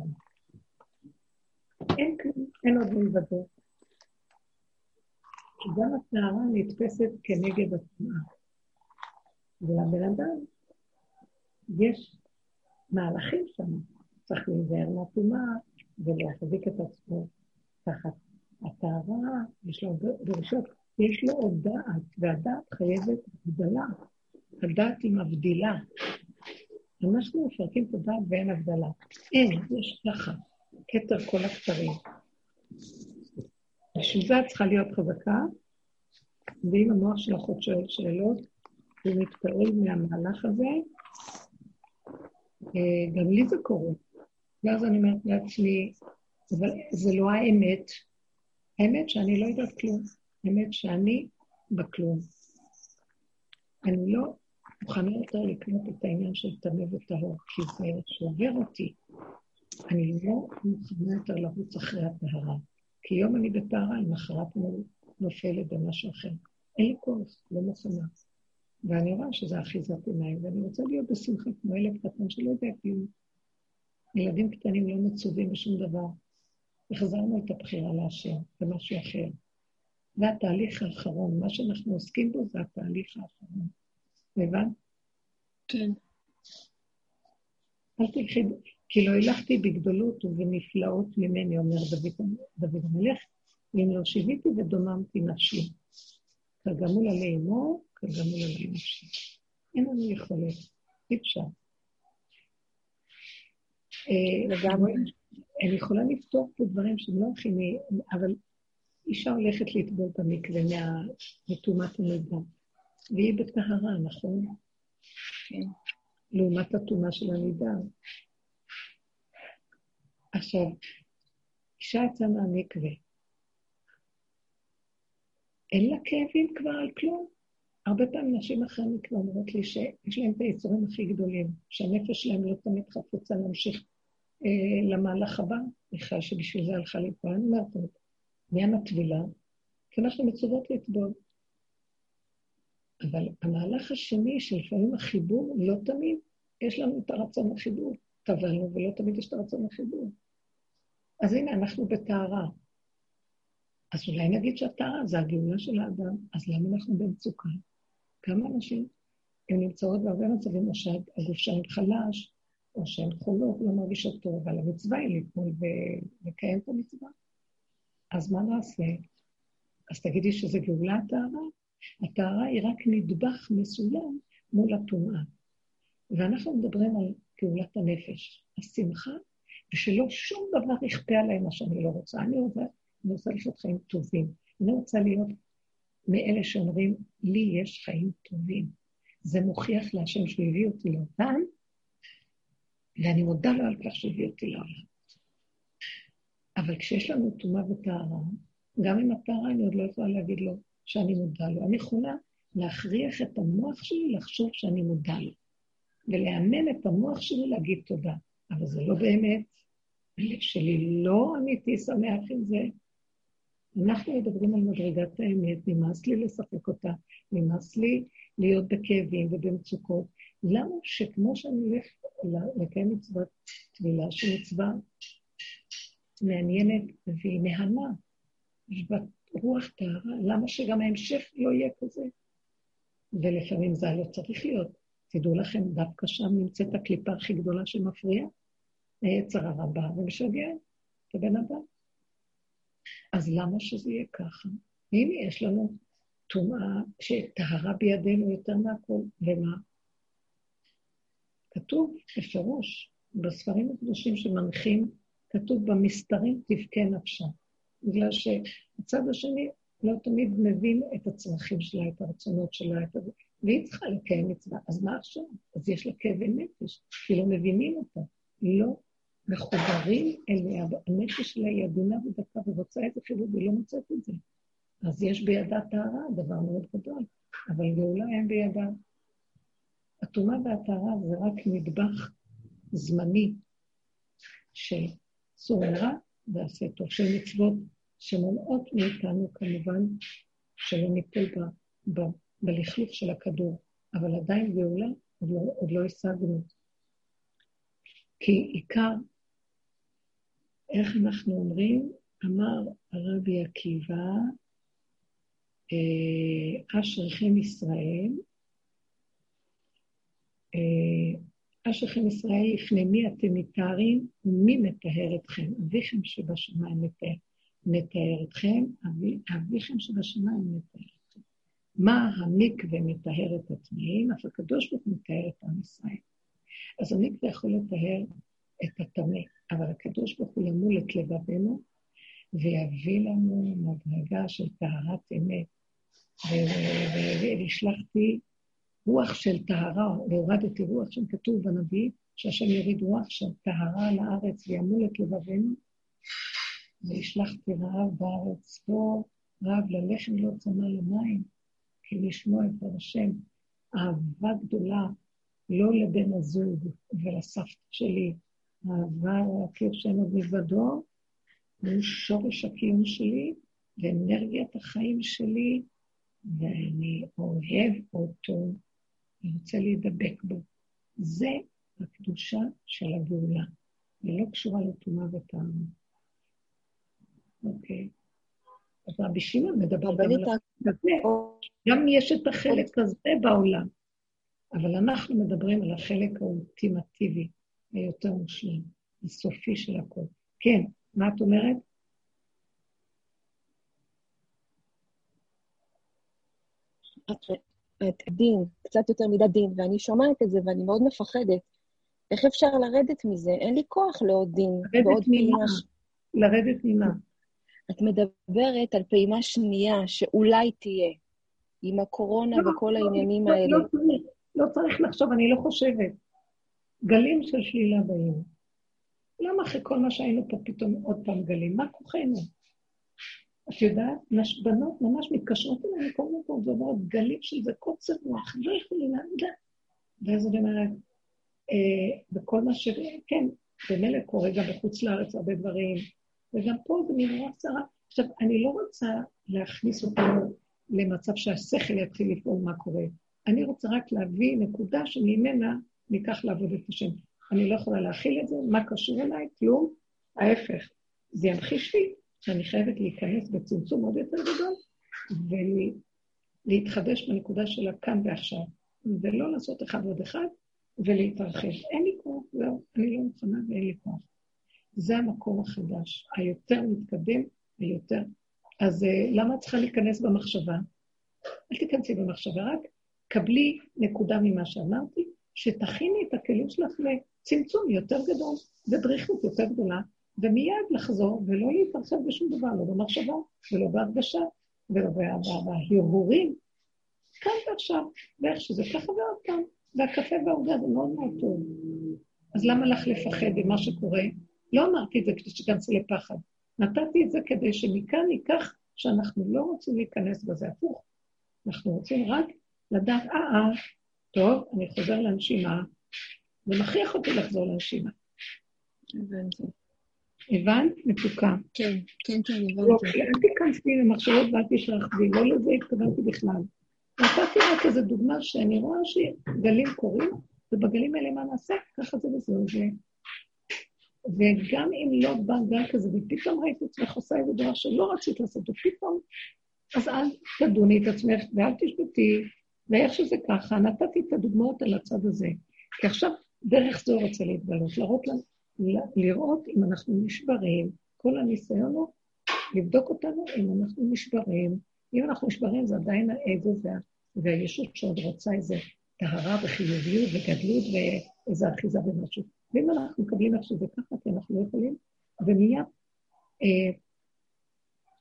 אין אין עוד מלבדו. כי גם הטהרה נתפסת כנגד הטמעה. ולבן אדם יש מהלכים שם, צריך להיזהר מהטומאה ולהחזיק את עצמו תחת הטהרה, יש לו דרישות, יש לו עוד דעת, והדעת חייבת הבדלה. הדעת היא מבדילה. אנחנו מפרקים את הדעת ואין הבדלה. אין, יש ככה. כתר כל הכתרים. בשביל זה את צריכה להיות חזקה, ואם המוח שלך עוד שואל שאלות, הוא מתפעל מהמהלך הזה, אה, גם לי זה קורה. ואז אני אומרת לעצמי, אבל זה לא האמת. האמת שאני לא יודעת כלום. האמת שאני בכלום. אני לא מוכנה יותר לקנות את העניין של טמא וטהור, כי זה שובר אותי. אני לא מוכנה יותר לרוץ אחרי הטהרה. כי יום אני בטהרה, למחרת אני נופלת במשהו אחר. אין לי כוח, לא מוכנה. ואני רואה שזה אחיזת עיניים, ואני רוצה להיות בשמחה כמו ילד קטן שלא יודע כלום. ילדים קטנים לא מצווים בשום דבר. החזרנו את הבחירה להשם, במשהו אחר. זה התהליך האחרון. מה שאנחנו עוסקים בו זה התהליך האחרון. הבנת?
כן.
אל תלכי, כי לא הלכתי בגדולות ובנפלאות ממני, אומר דוד, דוד המלך, ואם לא שיוויתי ודוממתי נפשי. כגמול עלי אמו, כגמול עלי נפשי. אין לנו יכולת, אי אפשר. לגמרי. אני יכולה לפתור פה דברים שהם לא הולכים, אבל אישה הולכת לטבול במקווה מטומאת המידע, והיא בטהרה, נכון? כן. לעומת הטומאה של הנידה. עכשיו, אישה יצאה מהמקווה. אין לה כאבים כבר על כלום. הרבה פעמים נשים אחרי מקווה אומרות לי שיש להם את היצורים הכי גדולים, שהנפש שלהם לא תמיד חפוצה להמשיך למהלך הבא, בכלל שבשביל זה הלכה פה. אני אומרת, עניין הטבילה, כי אנחנו מצוות לטבול. אבל המהלך השני, שלפעמים החיבור, לא תמיד יש לנו את הרצון לחיבור. טבלנו, ולא תמיד יש את הרצון לחיבור. אז הנה, אנחנו בטהרה. אז אולי נגיד שהטהרה זה הגאולה של האדם, אז למה אנחנו במצוקה? כמה אנשים, הן נמצאות בהרבה מצבים, או שהגוף שלהם חלש, או שהן חולות, לא מרגישות טוב, אבל המצווה היא ליפול ולקיים את המצווה. אז מה נעשה? אז תגידי שזה גאולה הטהרה? הטהרה היא רק נדבך מסוים מול הטומאה. ואנחנו מדברים על גאולת הנפש, השמחה, ושלא שום דבר יכפה עליי מה שאני לא רוצה. אני רוצה, אני רוצה לחיות חיים טובים. אני רוצה להיות מאלה שאומרים, לי יש חיים טובים. זה מוכיח להשם שהוא הביא אותי לעולם, ואני מודה לו על כך שהביא אותי לעולם. אבל כשיש לנו טומאה וטהרה, גם עם הטהרה אני עוד לא יכולה להגיד לו שאני מודה לו. אני יכולה להכריח את המוח שלי לחשוב שאני מודה לו, ולאמן את המוח שלי להגיד תודה. אבל זה לא באמת. הלב שלי לא אמיתי שמח עם זה. אנחנו מדברים על מדרגת האמת, נמאס לי לשחק אותה, נמאס לי להיות בכאבים ובמצוקות. למה שכמו שאני הולך לקיים מצוות טבילה, שהיא מצווה מעניינת והיא מהנה, יש בה רוח טהרה, למה שגם ההמשך לא יהיה כזה? ולפעמים זה לא צריך להיות. תדעו לכם, דווקא שם נמצאת הקליפה הכי גדולה שמפריעה. היצר הרבה ומשגע את הבן אדם. אז למה שזה יהיה ככה? הנה, יש לנו טומאה שטהרה בידינו יותר מהכל, ומה? כתוב בפירוש, בספרים הקדושים שמנחים, כתוב במסתרים תבכה נפשה. בגלל שהצד השני לא תמיד מבין את הצרכים שלה, את הרצונות שלה, את הזה, והיא צריכה לקיים מצווה. אז מה עכשיו? אז יש לה כאבי נפש, כי לא מבינים אותה. לא מחוברים אליה, הנפש שלה היא עדינה ודקה ורוצה את זה חיבור והיא לא מוצאת את זה. אז יש בידה טהרה, דבר מאוד גדול, אבל גאולה אין בידה. הטומאה והטהרה זה רק נדבך זמני של סור ועשה טוב, של מצוות שמונעות מאיתנו כמובן שלא ניפול ב, ב, בלכלוך של הכדור, אבל עדיין גאולה עוד לא, עוד לא השגנו. כי עיקר איך אנחנו אומרים? אמר הרבי עקיבא, אה, אשריכם ישראל, אה, אשריכם ישראל, לפני מי אתם מתארים ומי מטהר אתכם? אביכם שבשמיים מטהר אתכם, אבי, אביכם שבשמיים מטהר אתכם. מה המקווה מטהר את הטמאים? אף הקדוש ברוך הוא מטהר את עם ישראל. אז המקווה יכול לטהר את הטמא. אבל הקדוש ברוך הוא ימול את לבבנו ויביא לנו מדרגה של טהרת אמת. והשלחתי רוח של טהרה, והורדתי רוח שם כתוב בנביא, שהשם יוריד רוח של טהרה על הארץ וימול את לבבנו. והשלחתי רעב בארץ, פה רעב ללחם לא צמא למים, כי לשמוע את השם. אהבה גדולה, לא לבן הזוג ולסבתא שלי, העבר הכיר שם עוד מלבדו, הוא שורש הקיום שלי ואנרגיית החיים שלי, ואני אוהב אותו, אני רוצה להידבק בו. זה הקדושה של הגאולה, ולא קשורה לטומאה וטעם. אוקיי. אז רבי שמעון מדבר גם על הזה. גם יש את החלק הזה בעולם, אבל אנחנו מדברים על החלק האולטימטיבי. היותר מושלם, הסופי של הכל. כן, מה את אומרת?
את דין, קצת יותר מדי דין, ואני שומעת את זה ואני מאוד מפחדת. איך אפשר לרדת מזה? אין לי כוח לעוד דין
ועוד פעימה. לרדת ממה?
את מדברת על פעימה שנייה שאולי תהיה, עם הקורונה לא, וכל לא, העניינים
לא,
האלה.
לא צריך, לא צריך לחשוב, אני לא חושבת. גלים של שלילה באים. למה אחרי כל מה שהיינו פה פתאום עוד פעם גלים? מה כוחנו? את יודעת, בנות ממש מתקשרות אליי מכל מקום ואומרות, גלים של זה קוצר רוח, לא יכולים להגיד ואז אני אומרת, אה, וכל מה ש... כן, במילא קורה גם בחוץ לארץ הרבה דברים, וגם פה זה מין רוח צרה. עכשיו, אני לא רוצה להכניס אותנו למצב שהשכל יתחיל לפעול מה קורה. אני רוצה רק להביא נקודה שממנה ניקח לעבוד את השם. אני לא יכולה להכיל את זה, מה קשור אליי? כלום. ההפך, זה ימחיש לי שאני חייבת להיכנס בצמצום עוד יותר גדול ולהתחדש בנקודה של הכאן ועכשיו, ולא לעשות אחד ועוד אחד ולהתרחב. אין לי כוח, זהו, אני לא מוכנה ואין לי כוח. זה המקום החדש, היותר מתקדם ויותר. אז uh, למה את צריכה להיכנס במחשבה? אל תיכנסי במחשבה, רק קבלי נקודה ממה שאמרתי, שתכיני את הכלים שלך לצמצום יותר גדול ודריכות יותר גדולה, ומיד לחזור ולא להתרחב בשום דבר, לא במחשבה ולא בהרגשה ולא בהרהורים. כאן ועכשיו, ואיך שזה ככה ועוד פעם. והקפה והעוגה זה מאוד מאוד טוב. אז למה לך לפחד ממה שקורה? לא אמרתי את זה כדי שתיכנסי לפחד. נתתי את זה כדי שמכאן ניקח שאנחנו לא רוצים להיכנס בזה הפוך. אנחנו רוצים רק לדעת, אה, אה, טוב, אני חוזר לנשימה, ומכריח אותי לחזור לנשימה. הבנתי. הבנת? מתוקה.
כן, כן, כן, הבנתי.
לא, אל תיכנסי למחשבות ואל תשרחבי, לא לזה התכוונתי בכלל. נתתי רק איזו דוגמה שאני רואה שגלים קורים, ובגלים האלה מה נעשה? ככה זה וזהו זה. וגם אם לא בא גל כזה, ופתאום ראית את עצמך עושה איזה דבר שלא רצית לעשות, ופתאום, אז אל תדוני את עצמך ואל תשבתי, ואיך שזה ככה, נתתי את הדוגמאות על הצד הזה. כי עכשיו דרך זו רוצה להתגלות, להראות לנו, לראות אם אנחנו נשברים, כל הניסיון הוא לבדוק אותנו אם אנחנו נשברים. אם אנחנו נשברים זה עדיין האגו וה, והישות שעוד רוצה איזה טהרה וחיוביות וגדלות ואיזה אחיזה במשהו. ואם אנחנו מקבלים איך שזה ככה, כי אנחנו לא יכולים, ומיד אה,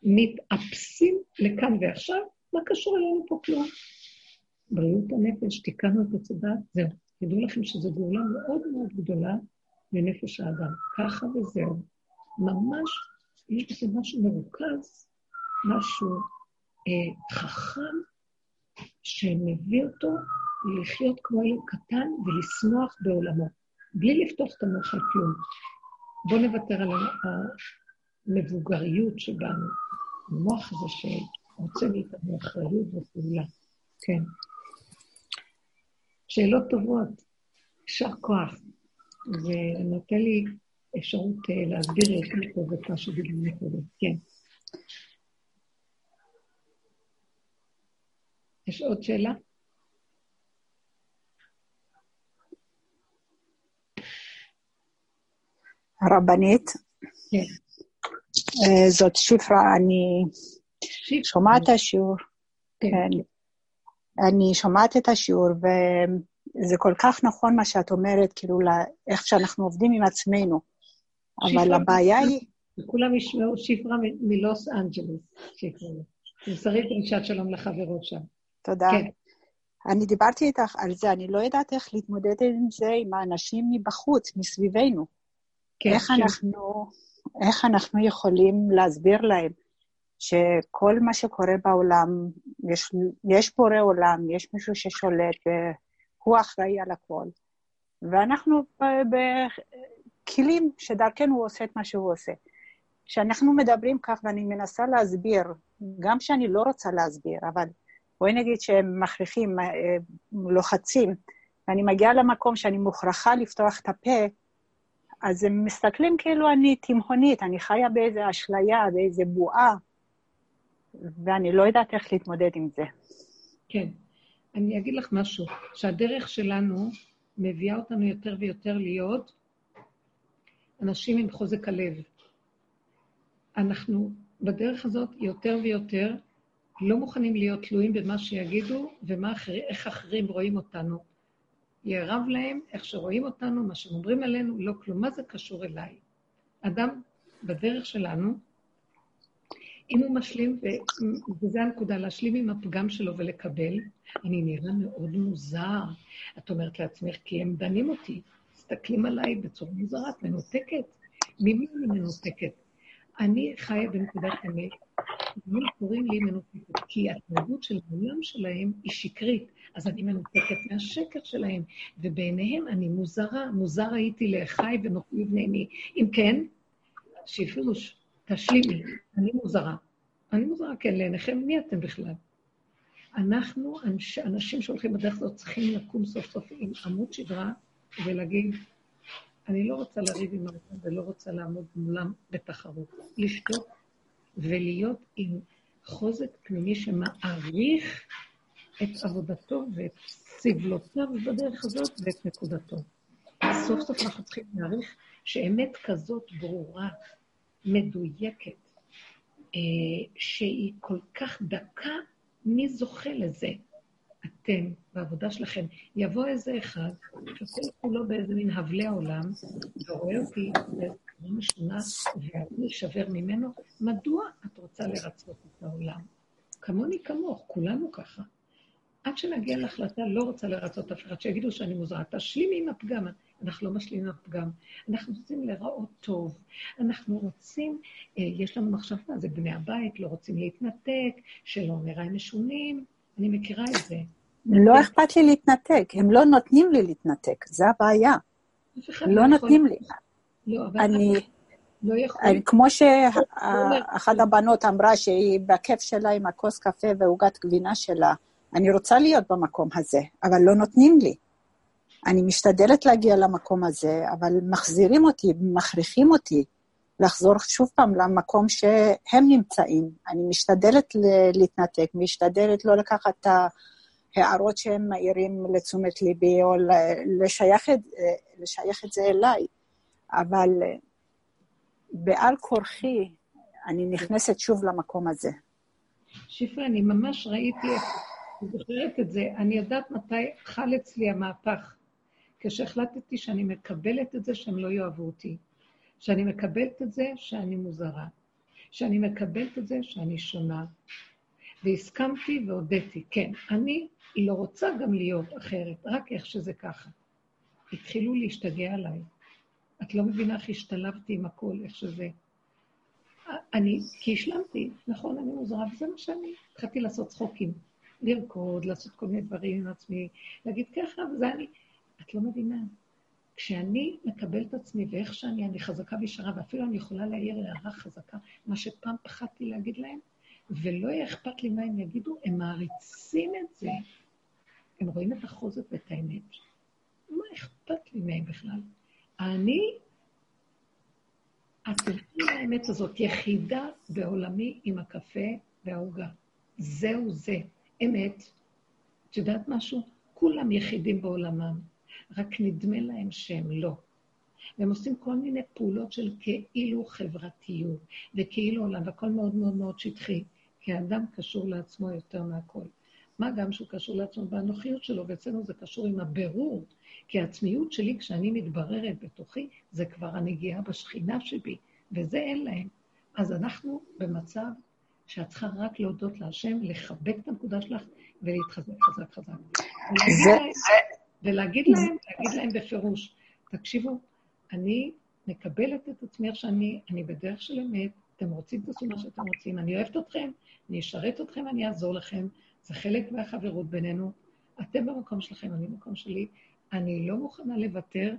מתאפסים לכאן ועכשיו, מה קשור אלינו פה כלום? בריאות הנפש, תיקנו את הצדד, זהו. תדעו לכם שזו גאולה מאוד מאוד גדולה לנפש האדם. ככה וזהו. ממש, יש בזה משהו מרוכז, משהו אה, חכם, שמביא אותו לחיות כמו ילד קטן ולשמוח בעולמו, בלי לפתוח את המוח על כלום. בואו נוותר על המבוגריות שבנו, המוח הזה שרוצה מאיתנו אחריות ופעולה. כן. שאלות טובות, יישר כוח. ונותן לי אפשרות אה, להסביר יותר טוב את מה שדיברנו קודם. כן. יש עוד שאלה?
הרבנית,
כן.
אה, זאת שפרה, אני שומעת את השיעור.
כן.
כן. אני שומעת את השיעור, זה כל כך נכון מה שאת אומרת, כאילו, איך שאנחנו עובדים עם עצמנו. אבל הבעיה היא...
כולם ישמעו שפרה מלוס אנג'לס, שפרה. תמסרי דרישת שלום לחברות שם.
תודה. כן. אני דיברתי איתך על זה, אני לא יודעת איך להתמודד עם זה עם האנשים מבחוץ, מסביבנו. כן, איך, כן. אנחנו, איך אנחנו יכולים להסביר להם שכל מה שקורה בעולם, יש, יש בורא עולם, יש מישהו ששולט, הוא אחראי על הכל. ואנחנו בכלים שדרכנו הוא עושה את מה שהוא עושה. כשאנחנו מדברים כך, ואני מנסה להסביר, גם שאני לא רוצה להסביר, אבל בואי נגיד שהם מכריחים, אה, לוחצים, ואני מגיעה למקום שאני מוכרחה לפתוח את הפה, אז הם מסתכלים כאילו אני תימהונית, אני חיה באיזו אשליה, באיזו בועה, ואני לא יודעת איך להתמודד עם זה.
כן. אני אגיד לך משהו, שהדרך שלנו מביאה אותנו יותר ויותר להיות אנשים עם חוזק הלב. אנחנו בדרך הזאת יותר ויותר לא מוכנים להיות תלויים במה שיגידו ואיך אחרים רואים אותנו. יהיה רב להם איך שרואים אותנו, מה שהם אומרים עלינו, לא כלום. מה זה קשור אליי? אדם בדרך שלנו, אם הוא משלים, וזו הנקודה, להשלים עם הפגם שלו ולקבל, אני נראה מאוד מוזר. את אומרת לעצמך, כי הם דנים אותי, מסתכלים עליי בצורה מוזרה, את מנותקת. ממי אני מנותקת? אני חיה בנקודת אמת, הם קוראים לי מנותקת, כי התנהגות של העולם שלהם היא שקרית, אז אני מנותקת מהשקר שלהם, ובעיניהם אני מוזרה, מוזר הייתי לאחי ונוכלי בני. אם כן, שיפילו, תשלימי, אני מוזרה. אני מוזרה, כן, לעיניכם, מי אתם בכלל? אנחנו, אנש, אנשים שהולכים בדרך הזאת, צריכים לקום סוף סוף עם עמוד שדרה ולהגיד, אני לא רוצה לריב עם העולם ולא רוצה לעמוד מולם בתחרות. לשתוק ולהיות עם חוזק פנימי שמעריך את עבודתו ואת סבלותיו בדרך הזאת ואת נקודתו. סוף סוף אנחנו צריכים להעריך שאמת כזאת ברורה, מדויקת, אה, שהיא כל כך דקה, מי זוכה לזה? אתם, בעבודה שלכם, יבוא איזה אחד, שכל כולו באיזה מין הבלי העולם, ורואה אותי בצורה משונה, ואני אשבר ממנו, מדוע את רוצה לרצות את העולם? כמוני כמוך, כולנו ככה. עד שנגיע להחלטה, לא רוצה לרצות אף אחד, שיגידו שאני מוזרה. תשלימי עם הפגם. אנחנו לא משלימים עם הפגם. אנחנו רוצים להיראות טוב. אנחנו רוצים, אה, יש לנו מחשבה, זה בני הבית, לא רוצים להתנתק, שלא נראה משונים. אני מכירה את זה.
לא אכפת לי להתנתק, הם לא נותנים לי להתנתק, זה הבעיה. לא נותנים לי.
לא, אבל... אני... לא יכול.
כמו שאחת הבנות אמרה שהיא בכיף שלה עם הכוס קפה ועוגת גבינה שלה, אני רוצה להיות במקום הזה, אבל לא נותנים לי. אני משתדלת להגיע למקום הזה, אבל מחזירים אותי, מכריחים אותי לחזור שוב פעם למקום שהם נמצאים. אני משתדלת להתנתק, משתדלת לא לקחת את ההערות שהם מעירים לתשומת ליבי, או לשייך את, לשייך את זה אליי. אבל בעל כורחי, אני נכנסת שוב למקום הזה.
שפרה, אני ממש ראיתי אני זוכרת את זה. אני יודעת מתי חל אצלי המהפך. כשהחלטתי שאני מקבלת את זה שהם לא יאהבו אותי. שאני מקבלת את זה שאני מוזרה. שאני מקבלת את זה שאני שונה. והסכמתי והודיתי, כן, אני לא רוצה גם להיות אחרת, רק איך שזה ככה. התחילו להשתגע עליי. את לא מבינה איך השתלבתי עם הכל, איך שזה. אני, כי השלמתי, נכון, אני מוזרה, וזה מה שאני. התחלתי לעשות צחוקים. לרקוד, לעשות כל מיני דברים עם עצמי, להגיד ככה, וזה אני. את לא מבינה. כשאני מקבל את עצמי ואיך שאני, אני חזקה וישרה, ואפילו אני יכולה להעיר הערה חזקה, מה שפעם פחדתי להגיד להם, ולא יהיה אכפת לי מה הם יגידו, הם מעריצים את זה. הם רואים את החוזק ואת האמת. מה אכפת לי מהם בכלל? אני, את תלכי לאמת הזאת, יחידה בעולמי עם הקפה והעוגה. זהו זה. אמת, את יודעת משהו? כולם יחידים בעולמם, רק נדמה להם שהם לא. והם עושים כל מיני פעולות של כאילו חברתיות, וכאילו עולם, והכל מאוד מאוד מאוד שטחי, כי האדם קשור לעצמו יותר מהכל. מה גם שהוא קשור לעצמו באנוכיות שלו, ואצלנו זה קשור עם הבירור, כי העצמיות שלי, כשאני מתבררת בתוכי, זה כבר הנגיעה בשכינה שבי, וזה אין להם. אז אנחנו במצב שאת צריכה רק להודות להשם, לחבק את הנקודה שלך ולהתחזק חזק חזק. זה... ולהגיד להם, להגיד להם בפירוש, תקשיבו, אני מקבלת את עצמי איך שאני, אני בדרך של אמת, אתם רוצים, תעשו מה שאתם רוצים, אני אוהבת אתכם, אני אשרת אתכם, אני אעזור לכם, זה חלק מהחברות בינינו. אתם במקום שלכם, אני במקום שלי. אני לא מוכנה לוותר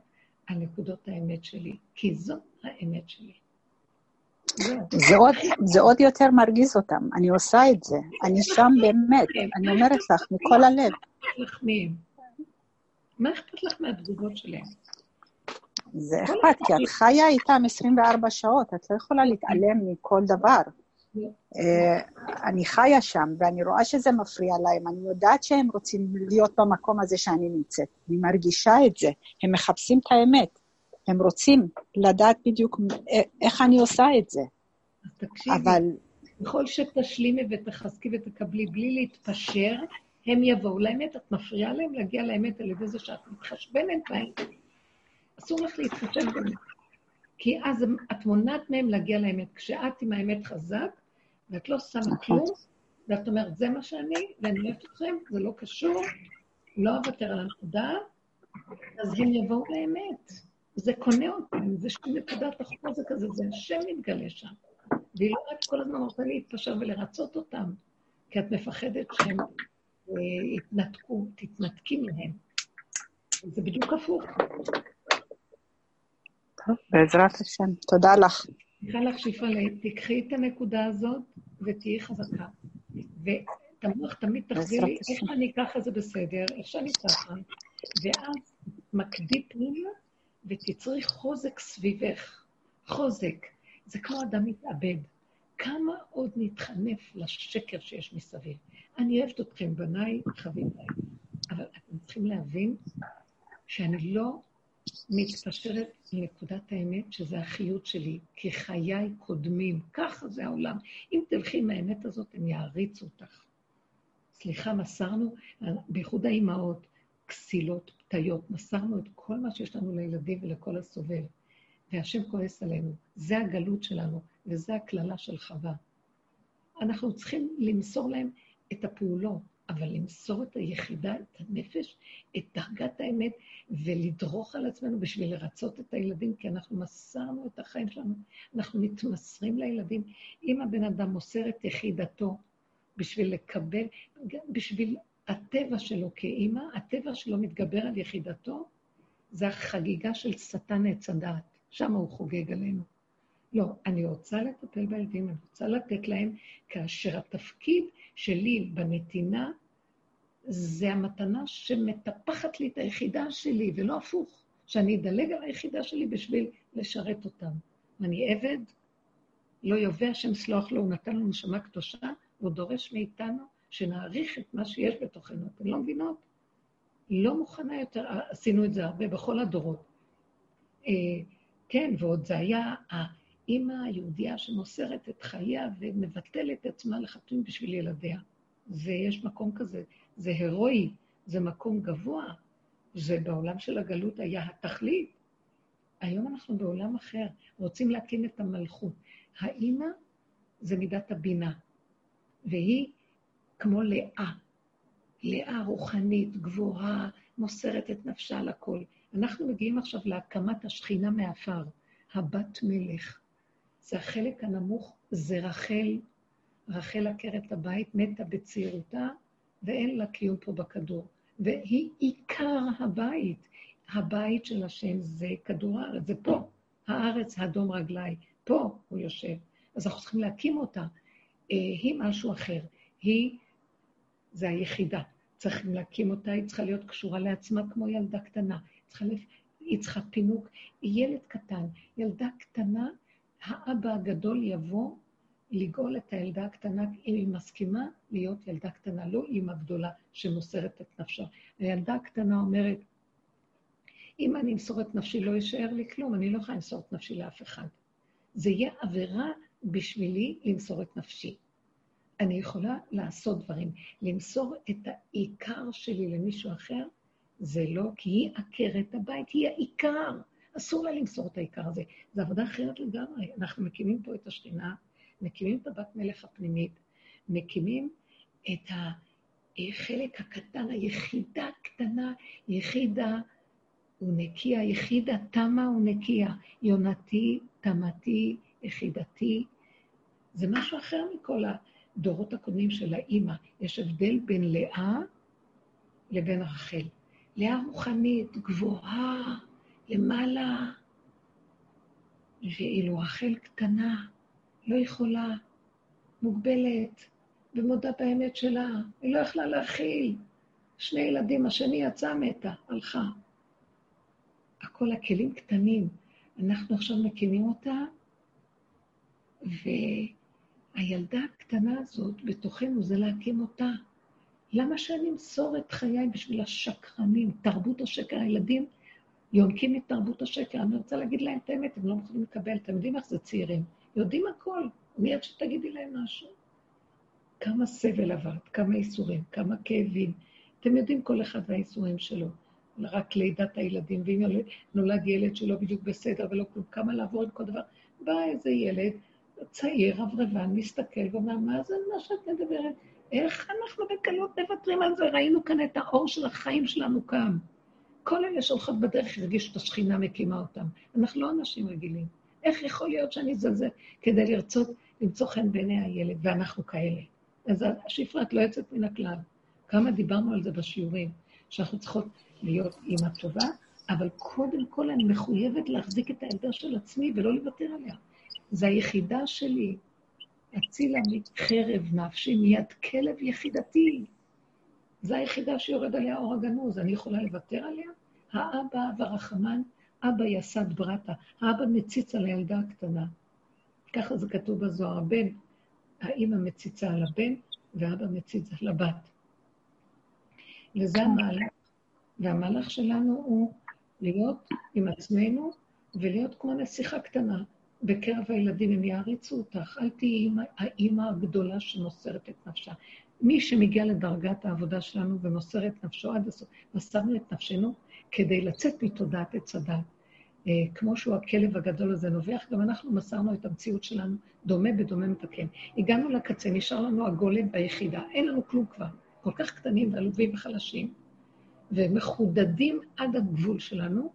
על נקודות האמת שלי, כי זאת האמת שלי.
זה עוד, זה עוד יותר מרגיז אותם, אני עושה את זה, אני שם באמת, אני אומרת לך, מכל הלב.
מה אכפת לך מהתגובות שלהם?
זה אכפת, כי את חיה איתם 24 שעות, את לא יכולה להתעלם מכל דבר. אה, אני חיה שם, ואני רואה שזה מפריע להם, אני יודעת שהם רוצים להיות במקום הזה שאני נמצאת. אני מרגישה את זה, הם מחפשים את האמת. הם רוצים לדעת בדיוק איך אני עושה את זה.
אז תקשיבי, אבל... ככל שתשלימי ותחזקי ותקבלי בלי להתפשר, הם יבואו לאמת. את מפריעה להם להגיע לאמת על ידי זה שאת מתחשבנת להם. אסור לך להתחשב בהם. כי אז את מונעת מהם להגיע לאמת. כשאת עם האמת חזק, ואת לא שמה נכון. כלום, ואת אומרת, זה מה שאני, ואני אוהבת אתכם, זה לא קשור, לא אוותר על הנקודה, אז הם יבואו לאמת. זה קונה אותם, זה נקודת החוזק הזה, זה השם מתגלה שם. והיא לא רק כל הזמן רוצה להתפשר ולרצות אותם, כי את מפחדת שהם אה, יתנתקו, תתנתקי מהם. זה בדיוק הפוך.
טוב, בעזרת השם. תודה לך.
סליחה לך, שיפלה, תיקחי את הנקודה הזאת ותהיי חזקה. והמוח תמיד תחזיר לי, איך שאני ככה זה בסדר, איך שאני ככה, ואז מקדי פנימה ותצרי חוזק סביבך. חוזק. זה כמו אדם מתאבד. כמה עוד נתחנף לשקר שיש מסביב? אני אוהבת אתכם, בניי, חביביי, אבל אתם צריכים להבין שאני לא מתפשרת לנקודת האמת, שזה החיות שלי, כי חיי קודמים. ככה זה העולם. אם תלכי עם האמת הזאת, הם יעריצו אותך. סליחה, מסרנו, בייחוד האימהות, כסילות, פתיות, מסרנו את כל מה שיש לנו לילדים ולכל הסובב. והשם כועס עלינו. זה הגלות שלנו, וזה הקללה של חווה. אנחנו צריכים למסור להם את הפעולות, אבל למסור את היחידה, את הנפש, את דרגת האמת, ולדרוך על עצמנו בשביל לרצות את הילדים, כי אנחנו מסרנו את החיים שלנו, אנחנו מתמסרים לילדים. אם הבן אדם מוסר את יחידתו בשביל לקבל, בשביל הטבע שלו כאימא, הטבע שלו מתגבר על יחידתו, זה החגיגה של שטן עץ הדעת. שם הוא חוגג עלינו. לא, אני רוצה לטפל בילדים, אני רוצה לתת להם, כאשר התפקיד שלי בנתינה זה המתנה שמטפחת לי את היחידה שלי, ולא הפוך, שאני אדלג על היחידה שלי בשביל לשרת אותם. אני עבד, לא יובא השם סלוח לו, הוא נתן לנו נשמה קדושה, והוא דורש מאיתנו שנעריך את מה שיש בתוכנו. אתן לא מבינות? לא מוכנה יותר, עשינו את זה הרבה בכל הדורות. אה, כן, ועוד זה היה האימא היהודייה שמוסרת את חייה ומבטלת את עצמה לחתום בשביל ילדיה. ויש מקום כזה, זה הירואי, זה מקום גבוה, זה בעולם של הגלות היה התכלית. היום אנחנו בעולם אחר, רוצים להקים את המלכות. האימא זה מידת הבינה, והיא כמו לאה, לאה רוחנית, גבוהה, מוסרת את נפשה על הכל. אנחנו מגיעים עכשיו להקמת השכינה מעפר, הבת מלך. זה החלק הנמוך, זה רחל, רחל עקרת הבית, מתה בצעירותה, ואין לה קיום פה בכדור. והיא עיקר הבית. הבית של השם זה כדור הארץ, זה פה. הארץ האדום רגליי, פה הוא יושב. אז אנחנו צריכים להקים אותה. אה, היא משהו אחר. היא, זה היחידה. צריכים להקים אותה, היא צריכה להיות קשורה לעצמה כמו ילדה קטנה. צריכה לפ... היא צריכה פינוק. ילד קטן, ילדה קטנה, האבא הגדול יבוא לגאול את הילדה הקטנה, אם היא מסכימה להיות ילדה קטנה, לא אימא גדולה שמוסרת את נפשה. הילדה הקטנה אומרת, אם אני אמסור את נפשי, לא יישאר לי כלום, אני לא יכולה למסור את נפשי לאף אחד. זה יהיה עבירה בשבילי למסור את נפשי. אני יכולה לעשות דברים. למסור את העיקר שלי למישהו אחר, זה לא, כי היא עקרת הבית, היא העיקר. אסור לה למסור את העיקר הזה. זו עבודה אחרת לגמרי. אנחנו מקימים פה את השכינה, מקימים את הבת מלך הפנימית, מקימים את החלק הקטן, היחידה הקטנה, יחידה ונקייה, יחידה תמה ונקייה, יונתי, תמתי, יחידתי. זה משהו אחר מכל הדורות הקודמים של האימא. יש הבדל בין לאה לבין רחל. לאה רוחנית, גבוהה, למעלה, ואילו רחל קטנה, לא יכולה, מוגבלת, ומודה באמת שלה, היא לא יכלה להכיל. שני ילדים, השני יצא מתה, הלכה. הכל הכלים קטנים. אנחנו עכשיו מקימים אותה, והילדה הקטנה הזאת בתוכנו זה להקים אותה. למה שאני אמסור את חיי בשביל השקרנים, תרבות השקר? הילדים יונקים את תרבות השקר. אני רוצה להגיד להם את האמת, הם לא יכולים לקבל. אתם יודעים איך זה צעירים? יודעים הכל, מיד שתגידי להם משהו. כמה סבל עברת, כמה איסורים, כמה כאבים. אתם יודעים כל אחד והאיסורים שלו. רק לידת הילדים, ואם נולד ילד שלא בדיוק בסדר ולא כלום, כמה לעבור עם כל דבר. בא איזה ילד צעיר, רברבן, מסתכל ואומר, מה זה מה שאת מדברת? איך אנחנו בקלות מוותרים על זה? ראינו כאן את האור של החיים שלנו קם. כל אלה שהולכות בדרך הרגישו את השכינה מקימה אותם. אנחנו לא אנשים רגילים. איך יכול להיות שאני אזלזל כדי לרצות למצוא חן בעיני הילד, ואנחנו כאלה? אז השפרה את לא יוצאת מן הכלל. כמה דיברנו על זה בשיעורים, שאנחנו צריכות להיות אימא טובה, אבל קודם כל אני מחויבת להחזיק את הילדה של עצמי ולא לוותר עליה. זו היחידה שלי. הצילה מחרב נפשי, מיד כלב יחידתי. זו היחידה שיורד עליה אור הגנוז, אני יכולה לוותר עליה? האבא והרחמן, אבא יסד ברטה, האבא מציץ על הילדה הקטנה. ככה זה כתוב בזוהר, הבן, האימא מציצה על הבן, ואבא מציץ על הבת. וזה המהלך. והמהלך שלנו הוא להיות עם עצמנו ולהיות כמו נסיכה קטנה. בקרב הילדים הם יעריצו אותך, אל תהיי האימא הגדולה שמוסרת את נפשה. מי שמגיע לדרגת העבודה שלנו ומוסר את נפשו עד הסוף, מסרנו את נפשנו כדי לצאת מתודעת עץ הדת. אה, כמו שהוא הכלב הגדול הזה נובח, גם אנחנו מסרנו את המציאות שלנו דומה בדומה מתקן. הגענו לקצה, נשאר לנו הגולם ביחידה, אין לנו כלום כבר. כל כך קטנים ועלובים וחלשים, ומחודדים עד הגבול שלנו,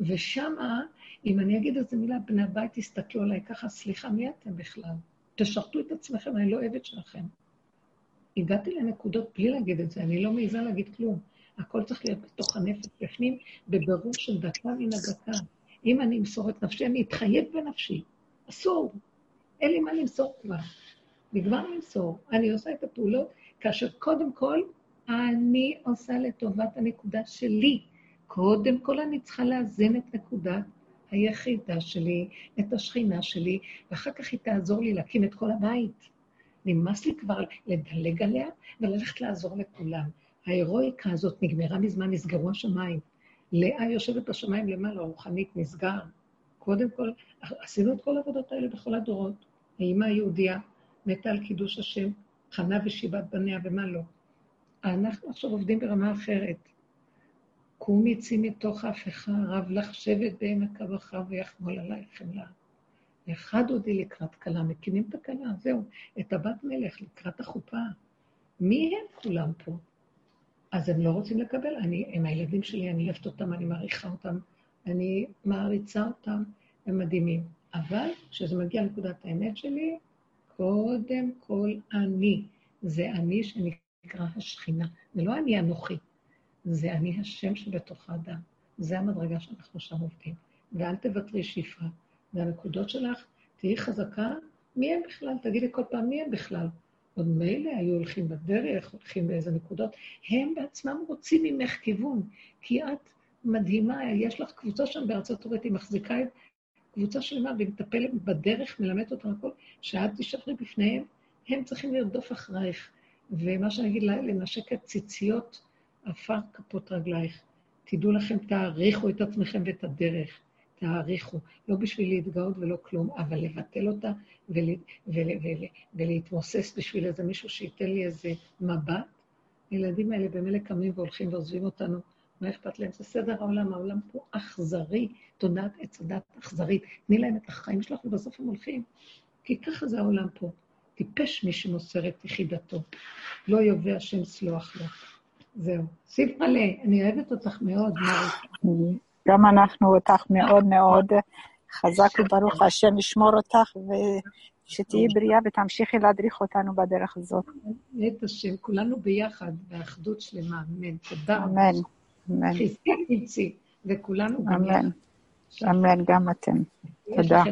ושמה, אם אני אגיד איזה מילה, בני הבית תסתכלו עליי ככה, סליחה, מי אתם בכלל? תשרתו את עצמכם, אני לא עבד שלכם. הגעתי לנקודות בלי להגיד את זה, אני לא מעיזה להגיד כלום. הכל צריך להיות בתוך הנפש בפנים, בבירור של דקה מן הדקה. אם אני אמסור את נפשי, אני אתחייב בנפשי. אסור. אין לי מה למסור כבר. נגמר למסור. אני עושה את הפעולות כאשר קודם כל אני עושה לטובת הנקודה שלי. קודם כל אני צריכה לאזן את נקודת היחידה שלי, את השכינה שלי, ואחר כך היא תעזור לי להקים את כל הבית. נמאס לי כבר לדלג עליה וללכת לעזור לכולם. ההירואיקה הזאת נגמרה מזמן, נסגרו השמיים. לאה יושבת בשמיים למעלה, רוחנית, נסגר. קודם כל, עשינו את כל העבודות האלה בכל הדורות. האמא היהודייה מתה על קידוש השם, חנה ושיבת בניה ומה לא. אנחנו עכשיו עובדים ברמה אחרת. קומי צי מתוך ההפכה, רב לך שבט בעמק אבכה ויחמול עלייך חמלה. אחד עודי לקראת כלה, מקימים את הכלה, זהו, את הבת מלך לקראת החופה. מי הם כולם פה? אז הם לא רוצים לקבל, אני, הם הילדים שלי, אני אוהבת אותם, אני מעריכה אותם, אני מעריצה אותם, הם מדהימים. אבל כשזה מגיע לנקודת האמת שלי, קודם כל אני. זה אני שנקרא השכינה. זה לא אני אנוכי, זה אני השם שבתוך האדם. זה המדרגה שאנחנו שם עובדים. ואל תוותרי שפרה. והנקודות שלך, תהיי חזקה, מי הם בכלל? תגידי כל פעם, מי הם בכלל? עוד מילא היו הולכים בדרך, הולכים באיזה נקודות. הם בעצמם רוצים ממך כיוון, כי את מדהימה, יש לך קבוצה שם בארצות הברית, היא מחזיקה את קבוצה שלמה והיא מטפלת בדרך, מלמדת אותם הכל, שאת תשחררי בפניהם, הם צריכים לרדוף אחרייך. ומה שאני אגיד, לנשק את ציציות עפר כפות רגלייך. תדעו לכם, תעריכו את עצמכם ואת הדרך. תעריכו, לא בשביל להתגאות ולא כלום, אבל לבטל אותה ול, ול, ול, ולהתמוסס בשביל איזה מישהו שייתן לי איזה מבט. הילדים האלה במילא קמים והולכים ועוזבים אותנו, מה אכפת להם? זה סדר העולם, העולם פה אכזרי, תודעת עץ הדת אכזרית. תני להם את החיים שלך ובסוף הם הולכים. כי ככה זה העולם פה. טיפש מי שמוסר את יחידתו. לא יובע השם סלוח לו. זהו. סיף מלא, אני אוהבת אותך מאוד.
גם אנחנו אותך מאוד מאוד. חזק וברוך השם ישמור אותך, ושתהיי בריאה ותמשיכי להדריך אותנו בדרך הזאת.
את השם, כולנו ביחד, באחדות שלמה, אמן. תודה.
אמן, אמן.
חזקי תמצי, וכולנו
גם יחד. אמן, גם אתם. תודה.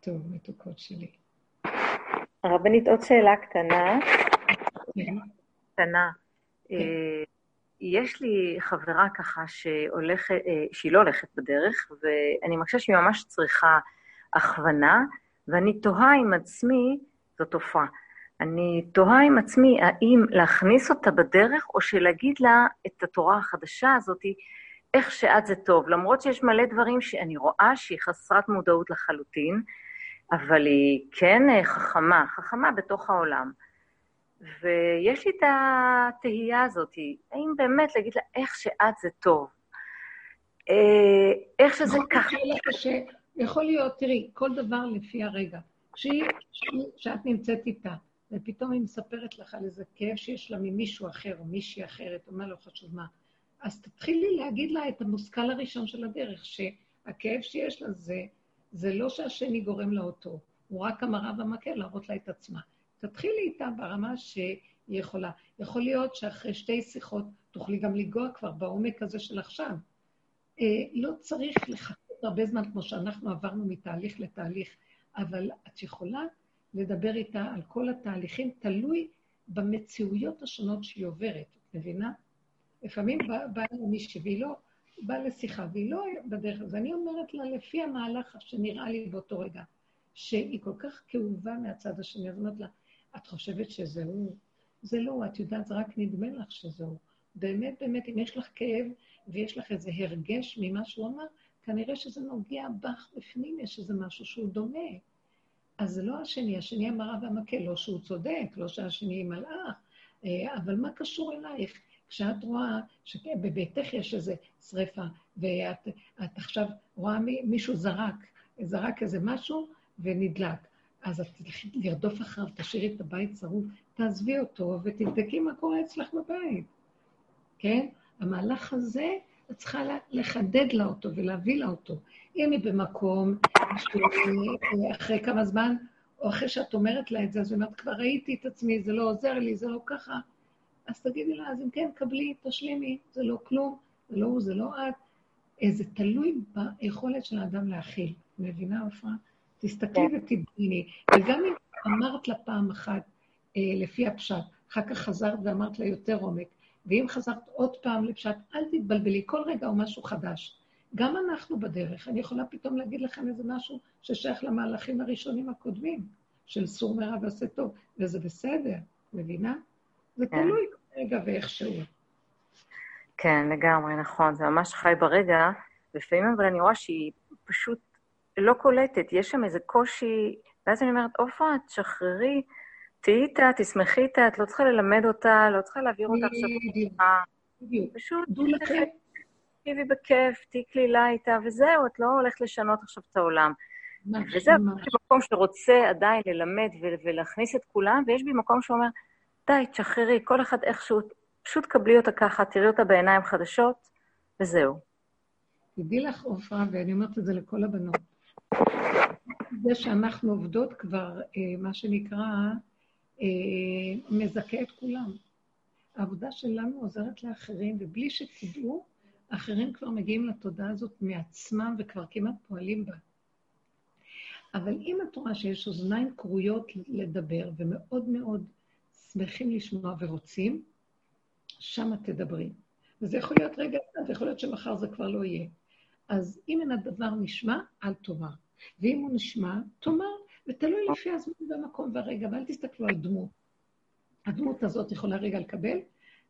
טוב, מתוקות שלי.
הרבנית, עוד שאלה קטנה.
כן.
קטנה. אה, יש לי חברה ככה שהולכת, אה, שהיא לא הולכת בדרך, ואני מרגישה שהיא ממש צריכה הכוונה, ואני תוהה עם עצמי, זו תופעה, אני תוהה עם עצמי האם להכניס אותה בדרך, או שלהגיד לה את התורה החדשה הזאת, איך שאת זה טוב, למרות שיש מלא דברים שאני רואה שהיא חסרת מודעות לחלוטין, אבל היא כן אה, חכמה, חכמה בתוך העולם. ויש לי את התהייה הזאת, האם באמת להגיד לה איך שאת זה טוב, אה, איך שזה ככה.
יכול להיות, תראי, כל דבר לפי הרגע. כשאת נמצאת איתה, ופתאום היא מספרת לך על איזה כאב שיש לה ממישהו אחר או מישהי אחרת, או מה לא חשוב מה, אז תתחילי להגיד לה את המושכל הראשון של הדרך, שהכאב שיש לה זה, זה לא שהשני גורם לה אותו, הוא רק המראה במקל להראות לה את עצמה. תתחילי איתה ברמה שהיא יכולה. יכול להיות שאחרי שתי שיחות תוכלי גם לנגוע כבר בעומק הזה של עכשיו. אה, לא צריך לחכות הרבה זמן כמו שאנחנו עברנו מתהליך לתהליך, אבל את יכולה לדבר איתה על כל התהליכים, תלוי במציאויות השונות שהיא עוברת, את מבינה? לפעמים באה בא מישהי והיא לא, באה לשיחה והיא לא בדרך, אז אני אומרת לה, לפי המהלך שנראה לי באותו רגע, שהיא כל כך כאובה מהצד השני, אז אומרת לה, את חושבת שזה הוא? זה לא, את יודעת, זה רק נדמה לך שזה הוא. באמת, באמת, אם יש לך כאב ויש לך איזה הרגש ממה שהוא אמר, כנראה שזה נוגע בך בפנים, יש איזה משהו שהוא דומה. אז זה לא השני, השני המראה והמקל, לא שהוא צודק, לא שהשני מלאך, אה, אבל מה קשור אלייך? כשאת רואה שבביתך יש איזו שריפה, ואת עכשיו רואה מישהו זרק, זרק איזה משהו ונדלק, אז את תלכי לרדוף אחריו, תשאירי את הבית שרוף, תעזבי אותו ותבדקי מה קורה אצלך בבית, כן? המהלך הזה, את צריכה לחדד לה אותו ולהביא לה אותו. אם היא במקום אחרי כמה זמן, או אחרי שאת אומרת לה את זה, אז היא אומרת, כבר ראיתי את עצמי, זה לא עוזר לי, זה לא ככה, אז תגידי לה, אז אם כן, קבלי, תשלימי, זה לא כלום, זה לא הוא, זה לא את. זה תלוי ביכולת של האדם להכיל. מבינה, עפרה? תסתכלי כן. ותדמיני. וגם אם אמרת לה פעם אחת, אה, לפי הפשט, אחר כך חזרת ואמרת לה יותר עומק, ואם חזרת עוד פעם לפשט, אל תתבלבלי, כל רגע הוא משהו חדש. גם אנחנו בדרך. אני יכולה פתאום להגיד לכם איזה משהו ששייך למהלכים הראשונים הקודמים, של סור מרע ועשה טוב, וזה בסדר, מבינה? זה כן. תלוי רגע ואיכשהו.
כן, לגמרי, נכון. זה ממש חי ברגע. לפעמים אבל אני רואה שהיא פשוט לא קולטת, יש שם איזה קושי, ואז אני אומרת, עופרה, תשחררי, תהיי איתה, תשמחי איתה, את לא צריכה ללמד אותה, לא צריכה להעביר אותה עכשיו. בדיוק. פשוט תקשיבי בכיף, תהיי קלילה איתה, וזהו, את לא הולכת לשנות עכשיו את העולם. וזה מקום שרוצה עדיין ללמד ולהכניס את כולם, ויש בי מקום שאומר, די, תשחררי, כל אחד איכשהו, פשוט קבלי אותה ככה, תראי אותה בעיניים חדשות, וזהו.
תדעי לך, עופרה, ואני אומרת את זה לכל הבנות, זה שאנחנו עובדות כבר, אה, מה שנקרא, אה, מזכה את כולם. העבודה שלנו עוזרת לאחרים, ובלי שתדעו, אחרים כבר מגיעים לתודעה הזאת מעצמם וכבר כמעט פועלים בה. אבל אם את רואה שיש אוזניים כרויות לדבר ומאוד מאוד שמחים לשמוע ורוצים, שמה תדברי. וזה יכול להיות רגע אחד, ויכול להיות שמחר זה כבר לא יהיה. אז אם אין הדבר נשמע, אל תאמר. ואם הוא נשמע, תאמר, ותלוי לפי הזמן והמקום והרגע, ואל תסתכלו על דמות. הדמות הזאת יכולה רגע לקבל,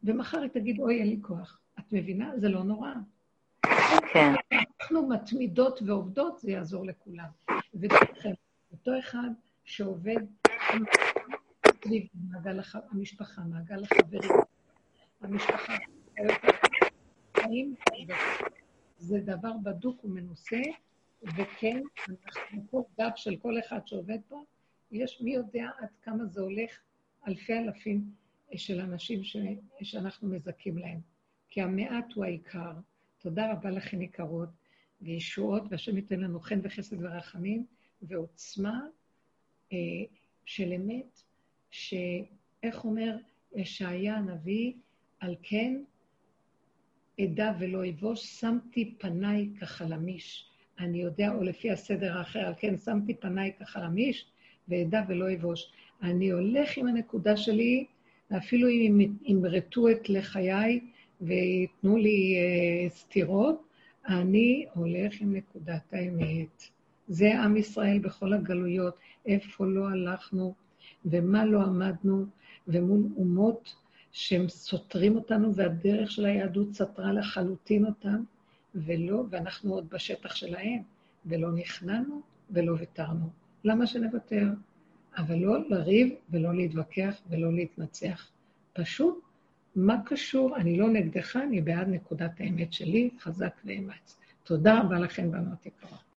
ומחר היא תגיד, אוי, אין לי כוח. את מבינה? זה לא נורא. כן. אנחנו מתמידות ועובדות, זה יעזור לכולם. ודרכם, אותו אחד שעובד סביב מעגל המשפחה, מעגל החברים, המשפחה, זה דבר בדוק ומנוסה, וכן, אנחנו פה גב של כל אחד שעובד פה, יש מי יודע עד כמה זה הולך אלפי אלפים של אנשים ש... שאנחנו מזכים להם. כי המעט הוא העיקר. תודה רבה לכן יקרות, וישועות, והשם ייתן לנו חן וחסד ורחמים, ועוצמה אה, של אמת, שאיך אומר ישעיה הנביא, על כן אדע ולא אבוש, שמתי פניי כחלמיש. אני יודע, או לפי הסדר האחר, על כן שמתי פניי כחלמיש, ואדע ולא אבוש. אני הולך עם הנקודה שלי, ואפילו אם ימרטו את לחיי וייתנו לי uh, סתירות, אני הולך עם נקודת האמת. זה עם ישראל בכל הגלויות, איפה לא הלכנו ומה לא עמדנו, ומול אומות שהם סותרים אותנו, והדרך של היהדות סתרה לחלוטין אותם, ולא, ואנחנו עוד בשטח שלהם, ולא נכנענו ולא ויתרנו. למה שנוותר? אבל לא לריב ולא להתווכח ולא להתנצח. פשוט, מה קשור? אני לא נגדך, אני בעד נקודת האמת שלי, חזק ואמץ. תודה רבה לכם, בנות יקרות.